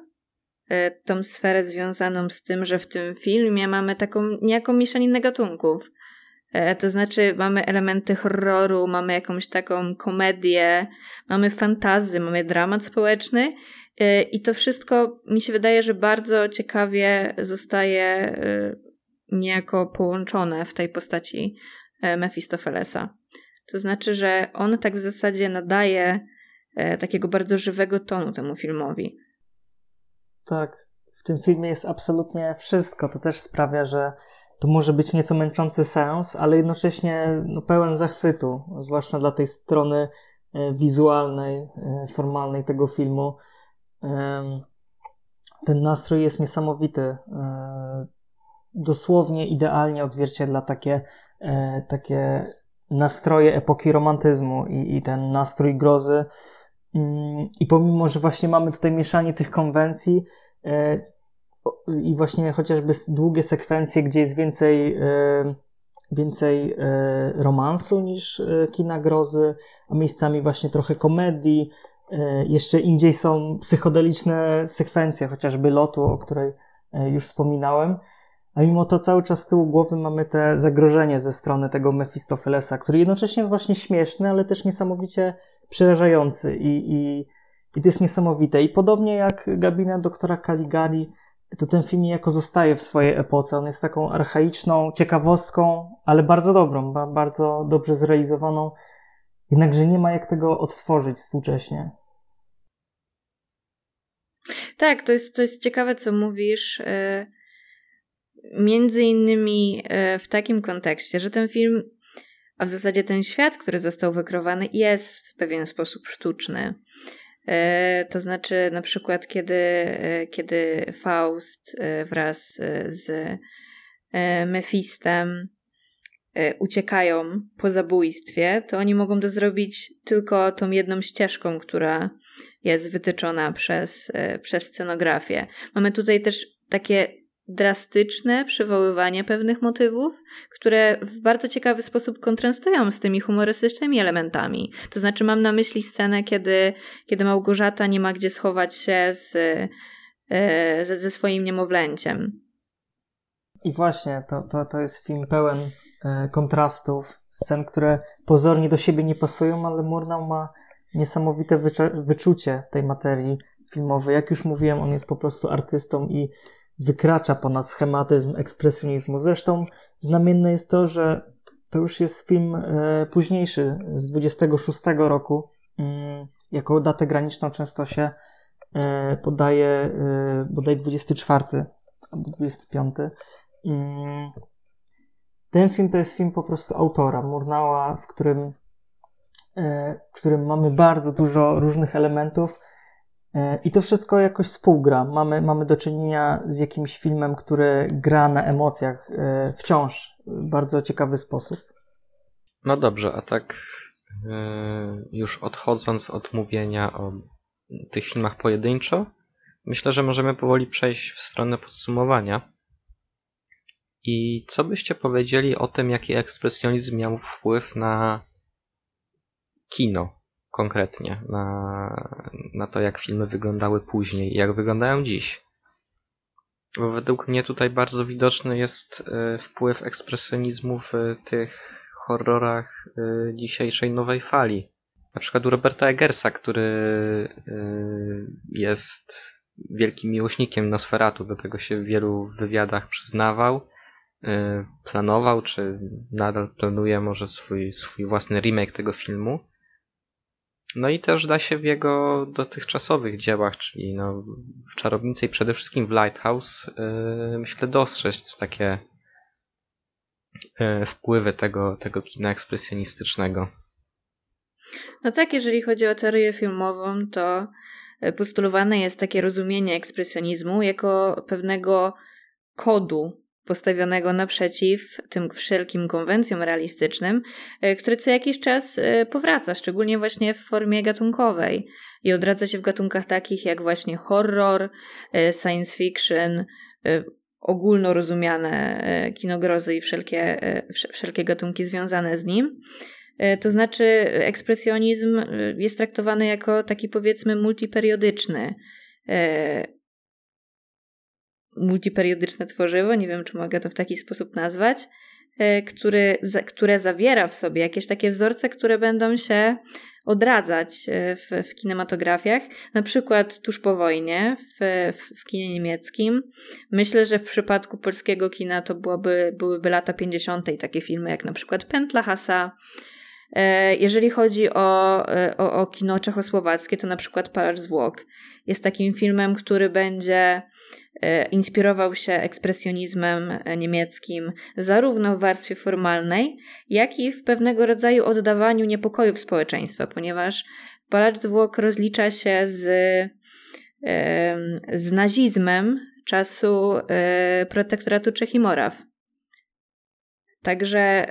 tą sferę związaną z tym, że w tym filmie mamy taką niejaką mieszaninę gatunków. E, to znaczy, mamy elementy horroru, mamy jakąś taką komedię, mamy fantazy, mamy dramat społeczny. E, I to wszystko mi się wydaje, że bardzo ciekawie zostaje e, niejako połączone w tej postaci E, Mefistofelesa. To znaczy, że on tak w zasadzie nadaje e, takiego bardzo żywego tonu temu filmowi. Tak, w tym filmie jest absolutnie wszystko. To też sprawia, że to może być nieco męczący sens, ale jednocześnie no, pełen zachwytu, zwłaszcza dla tej strony e, wizualnej, formalnej tego filmu. Ten nastrój jest niesamowity. Dosłownie idealnie odzwierciedla takie e, takie nastroje epoki romantyzmu i, i ten nastrój grozy. Mm, I pomimo, że właśnie mamy tutaj mieszanie tych konwencji e, i właśnie chociażby długie sekwencje, gdzie jest więcej, e, więcej e, romansu niż kina grozy, a miejscami właśnie trochę komedii. Jeszcze indziej są psychodeliczne sekwencje, chociażby lotu, o której już wspominałem a mimo to cały czas z tyłu głowy mamy te zagrożenie ze strony tego Mefistofelesa, który jednocześnie jest właśnie śmieszny, ale też niesamowicie przerażający i, i, i to jest niesamowite. I podobnie jak gabinet doktora Caligari, to ten film niejako zostaje w swojej epoce. On jest taką archaiczną ciekawostką, ale bardzo dobrą, bardzo dobrze zrealizowaną. Jednakże nie ma jak tego odtworzyć współcześnie. Tak, to jest, to jest ciekawe, co mówisz. E, między innymi e, w takim kontekście, że ten film, a w zasadzie ten świat, który został wykreowany, jest w pewien sposób sztuczny. E, to znaczy, na przykład, kiedy, kiedy Faust wraz z Mefistem uciekają po zabójstwie, to oni mogą to zrobić tylko tą jedną ścieżką, która jest wytyczona przez, e, przez scenografię. Mamy tutaj też takie drastyczne przywoływanie pewnych motywów, które w bardzo ciekawy sposób kontrastują z tymi humorystycznymi elementami. To znaczy, mam na myśli scenę, kiedy, kiedy Małgorzata nie ma gdzie schować się z, e, ze, ze swoim niemowlęciem. I właśnie, to, to, to jest film pełen e, kontrastów, scen, które pozornie do siebie nie pasują, ale Murnau ma niesamowite wyczucie tej materii filmowej. Jak już mówiłem, on jest po prostu artystą i wykracza ponad schematyzm ekspresjonizmu. Zresztą znamienne jest to, że to już jest film e, późniejszy, z 26 roku. Mm, jako datę graniczną często się e, podaje e, bodaj 24 albo 25. Mm, ten film to jest film po prostu autora, Murnała, w którym E, w którym mamy bardzo dużo różnych elementów i to wszystko jakoś współgra. Mamy, mamy do czynienia z jakimś filmem, który gra na emocjach e, wciąż w bardzo ciekawy sposób. No dobrze, a tak już odchodząc od mówienia o tych filmach pojedynczo, myślę, że możemy powoli przejść w stronę podsumowania. I co byście powiedzieli o tym, jaki ekspresjonizm miał wpływ na kino konkretnie, na, na to, jak filmy wyglądały później i jak wyglądają dziś. Bo według mnie tutaj bardzo widoczny jest e, wpływ ekspresjonizmu w tych horrorach e, dzisiejszej nowej fali. Na przykład u Roberta Eggersa, który e, jest wielkim miłośnikiem Nosferatu, do tego się w wielu wywiadach przyznawał. Planował, czy nadal planuje może swój, swój własny remake tego filmu. No i też da się w jego dotychczasowych dziełach, czyli no, w Czarownicy i przede wszystkim w Lighthouse, yy, myślę dostrzec takie yy, wpływy tego, tego kina ekspresjonistycznego. No tak, jeżeli chodzi o teorię filmową, to postulowane jest takie rozumienie ekspresjonizmu jako pewnego kodu postawionego naprzeciw tym wszelkim konwencjom realistycznym, e, który co jakiś czas e, powraca, szczególnie właśnie w formie gatunkowej i odradza się w gatunkach takich jak właśnie horror, e, science fiction, ogólnorozumiane kinogrozy i wszelkie, wszelkie gatunki związane z nim. To znaczy, ekspresjonizm jest traktowany jako taki powiedzmy multiperiodyczny multiperiodyczne tworzywo, nie wiem czy mogę to w taki sposób nazwać, e, który, które zawiera w sobie jakieś takie wzorce, które będą się odradzać e, w, w kinematografiach, na przykład tuż po wojnie w, w, w, kinie niemieckim. Myślę, że w przypadku polskiego kina to byłoby, byłyby lata 50. i takie filmy jak na przykład Pętla Hasa. E, jeżeli chodzi o, o, o kino czechosłowackie, to na przykład Palacz Zwłok jest takim filmem, który będzie inspirował się ekspresjonizmem e, niemieckim zarówno w warstwie formalnej, jak i w pewnego rodzaju oddawaniu niepokojów społeczeństwa, ponieważ Palacz Zwłok rozlicza się z, z nazizmem czasu e, protektoratu Czech i Moraw. Także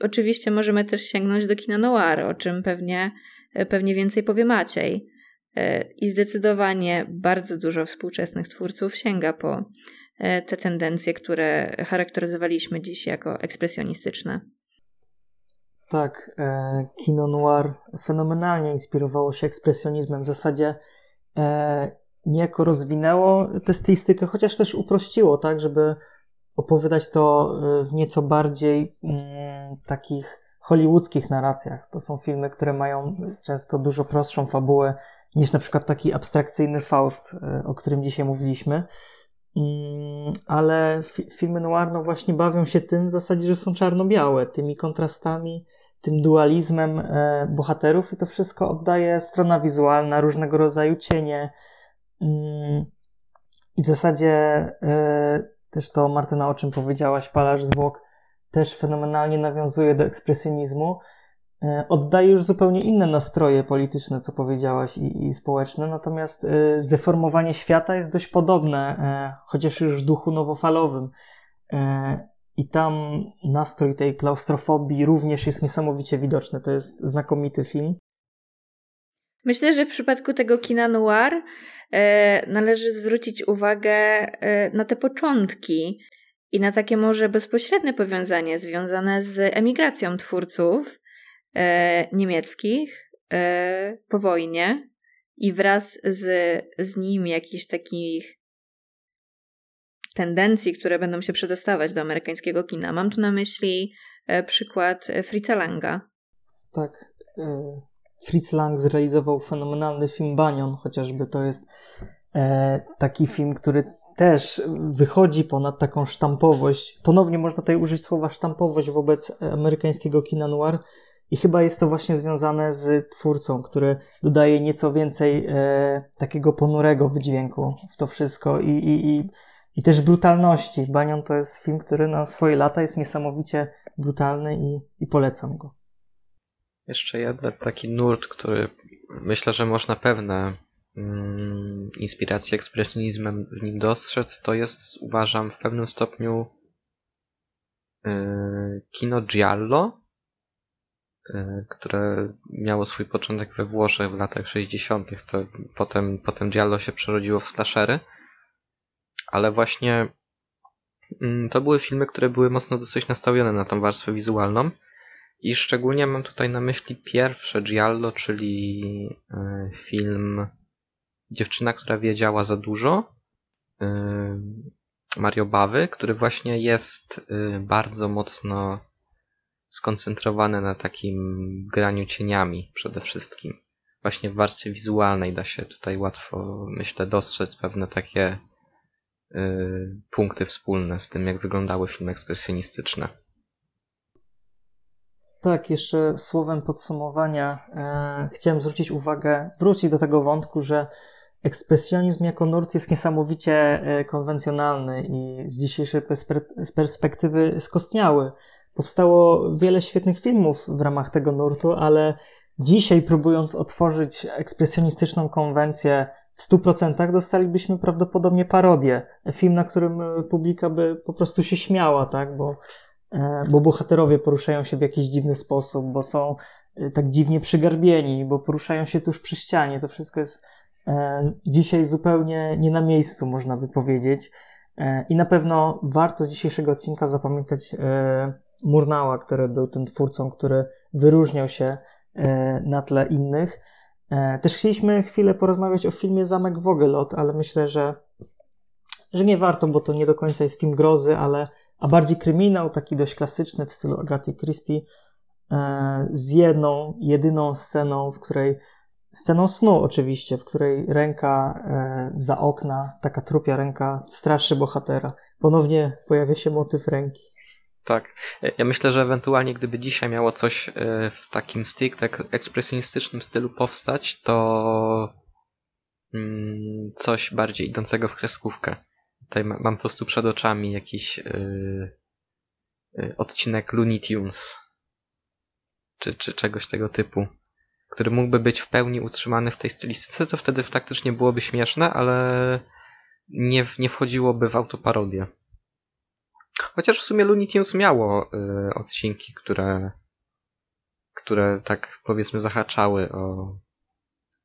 oczywiście możemy też sięgnąć do kina noir, o czym pewnie, pewnie więcej powie Maciej. E, I zdecydowanie bardzo dużo współczesnych twórców sięga po e, te tendencje, które charakteryzowaliśmy dziś jako ekspresjonistyczne. Tak, e, kino noir fenomenalnie inspirowało się ekspresjonizmem. W zasadzie niejako rozwinęło tę stylistykę, chociaż też uprościło, tak, żeby opowiadać to w nieco bardziej mm, takich hollywoodzkich narracjach. To są filmy, które mają często dużo prostszą fabułę, niż na przykład taki abstrakcyjny Faust, e, o którym dzisiaj mówiliśmy. Mm, ale filmy noir no właśnie bawią się tym w zasadzie, że są czarno-białe, tymi kontrastami, tym dualizmem e, bohaterów i to wszystko oddaje strona wizualna, różnego rodzaju cienie. Mm, I w zasadzie y, też to, Martyna, o czym powiedziałaś, Palarz Zwłok też fenomenalnie nawiązuje do ekspresjonizmu. Y, oddaje już zupełnie inne nastroje polityczne, co powiedziałaś, i, i społeczne, natomiast y, zdeformowanie świata jest dość podobne, chociaż już w duchu nowofalowym. I tam nastrój tej klaustrofobii również jest niesamowicie widoczny. To jest znakomity film. Myślę, że w przypadku tego kina noir e, należy zwrócić uwagę e, na te początki i na takie może bezpośrednie powiązanie związane z emigracją twórców e, niemieckich e, po wojnie i wraz z, z nim jakichś takich tendencji, które będą się przedostawać do amerykańskiego kina. Mam tu na myśli e, przykład Fritza Langa. Tak. E, Fritz Lang zrealizował fenomenalny film Banion, chociażby to jest e, taki film, który też wychodzi ponad taką sztampowość. Ponownie można tutaj użyć słowa sztampowość wobec amerykańskiego kina noir i chyba jest to właśnie związane z twórcą, który dodaje nieco więcej e, takiego ponurego wydźwięku w to wszystko i, i, i, i też brutalności. Banion to jest film, który na swoje lata jest niesamowicie brutalny i, i polecam go. Jeszcze jeden taki nurt, który myślę, że można pewne mm, inspiracje ekspresjonizmem w nim dostrzec, to jest, uważam, w pewnym stopniu yy, kino giallo, które miało swój początek we Włoszech w latach 60. To potem, potem giallo się przerodziło w slashery, ale właśnie yy, to były filmy, które były mocno dosyć nastawione na tą warstwę wizualną i szczególnie mam tutaj na myśli pierwsze Giallo, czyli e, film Dziewczyna, która wiedziała za dużo. E, Mario Bawy, który właśnie jest e, bardzo mocno skoncentrowany na takim graniu cieniami przede wszystkim. Właśnie w warstwie wizualnej da się tutaj łatwo, myślę, dostrzec pewne takie punkty wspólne z tym, jak wyglądały filmy ekspresjonistyczne. Tak, jeszcze słowem podsumowania e, chciałem zwrócić uwagę, wrócić do tego wątku, że ekspresjonizm jako nurt jest niesamowicie e, konwencjonalny i z dzisiejszej perspektywy skostniały. Powstało wiele świetnych filmów w ramach tego nurtu, ale dzisiaj próbując otworzyć ekspresjonistyczną konwencję w 100% dostalibyśmy prawdopodobnie parodię. Film, na którym publika by po prostu się śmiała, tak? Bo E, bo bohaterowie poruszają się w jakiś dziwny sposób, bo są e, tak dziwnie przygarbieni, bo poruszają się tuż przy ścianie. To wszystko jest e, dzisiaj zupełnie nie na miejscu, można by powiedzieć. I na pewno warto z dzisiejszego odcinka zapamiętać Murnała, który był tym twórcą, który wyróżniał się na tle innych. Też chcieliśmy chwilę porozmawiać o filmie Zamek Wogelot, ale myślę, że, że nie warto, bo to nie do końca jest film grozy, ale a bardziej kryminał, taki dość klasyczny w stylu Agaty Christie, e, z jedną, jedyną sceną, w której, sceną snu oczywiście, w której ręka e, za okna, taka trupia ręka straszy bohatera. Ponownie pojawia się motyw ręki. Tak. Ja myślę, że ewentualnie gdyby dzisiaj miało coś e, w takim stricte ekspresjonistycznym stylu powstać, to mm, coś bardziej idącego w kreskówkę. Tutaj mam po prostu przed oczami jakiś yy, odcinek Looney Tunes. Czy, czy czegoś tego typu. Który mógłby być w pełni utrzymany w tej stylistyce, to wtedy faktycznie byłoby śmieszne, ale nie, nie wchodziłoby w autoparodię. Chociaż w sumie Looney Tunes miało y, odcinki, które, które tak powiedzmy zahaczały o,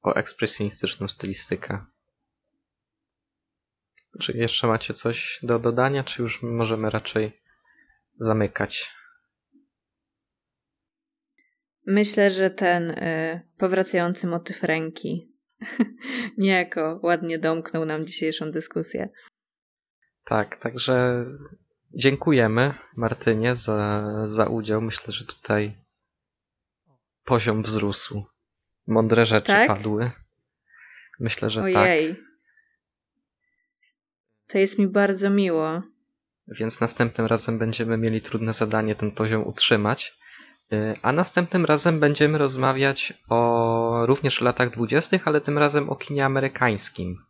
o ekspresjonistyczną stylistykę. Czy jeszcze macie coś do dodania, czy już możemy raczej zamykać? Myślę, że ten y, powracający motyw ręki niejako ładnie domknął nam dzisiejszą dyskusję. Tak, także dziękujemy Martynie za, za udział. Myślę, że tutaj poziom wzrósł. Mądre rzeczy tak? padły. Myślę, że Ojej. tak. To jest mi bardzo miło. Więc następnym razem będziemy mieli trudne zadanie ten poziom utrzymać. Y, a następnym razem będziemy rozmawiać o również latach dwudziestych, ale tym razem o kinie amerykańskim.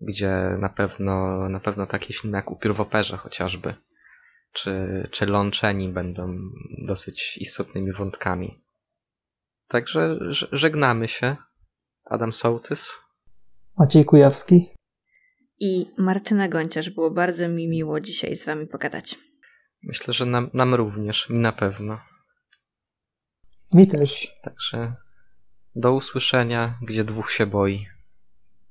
Gdzie na pewno, na pewno takie filmy jak Upiór w operze chociażby, czy, czy Lączeni będą dosyć istotnymi wątkami. Także żegnamy się. Adam Sołtys. Maciej Kujawski. I Martyna Gonciarz. Było bardzo mi miło dzisiaj z wami pogadać. Myślę, że nam, nam również, mi na pewno. Mi też. Także do usłyszenia, gdzie dwóch się boi.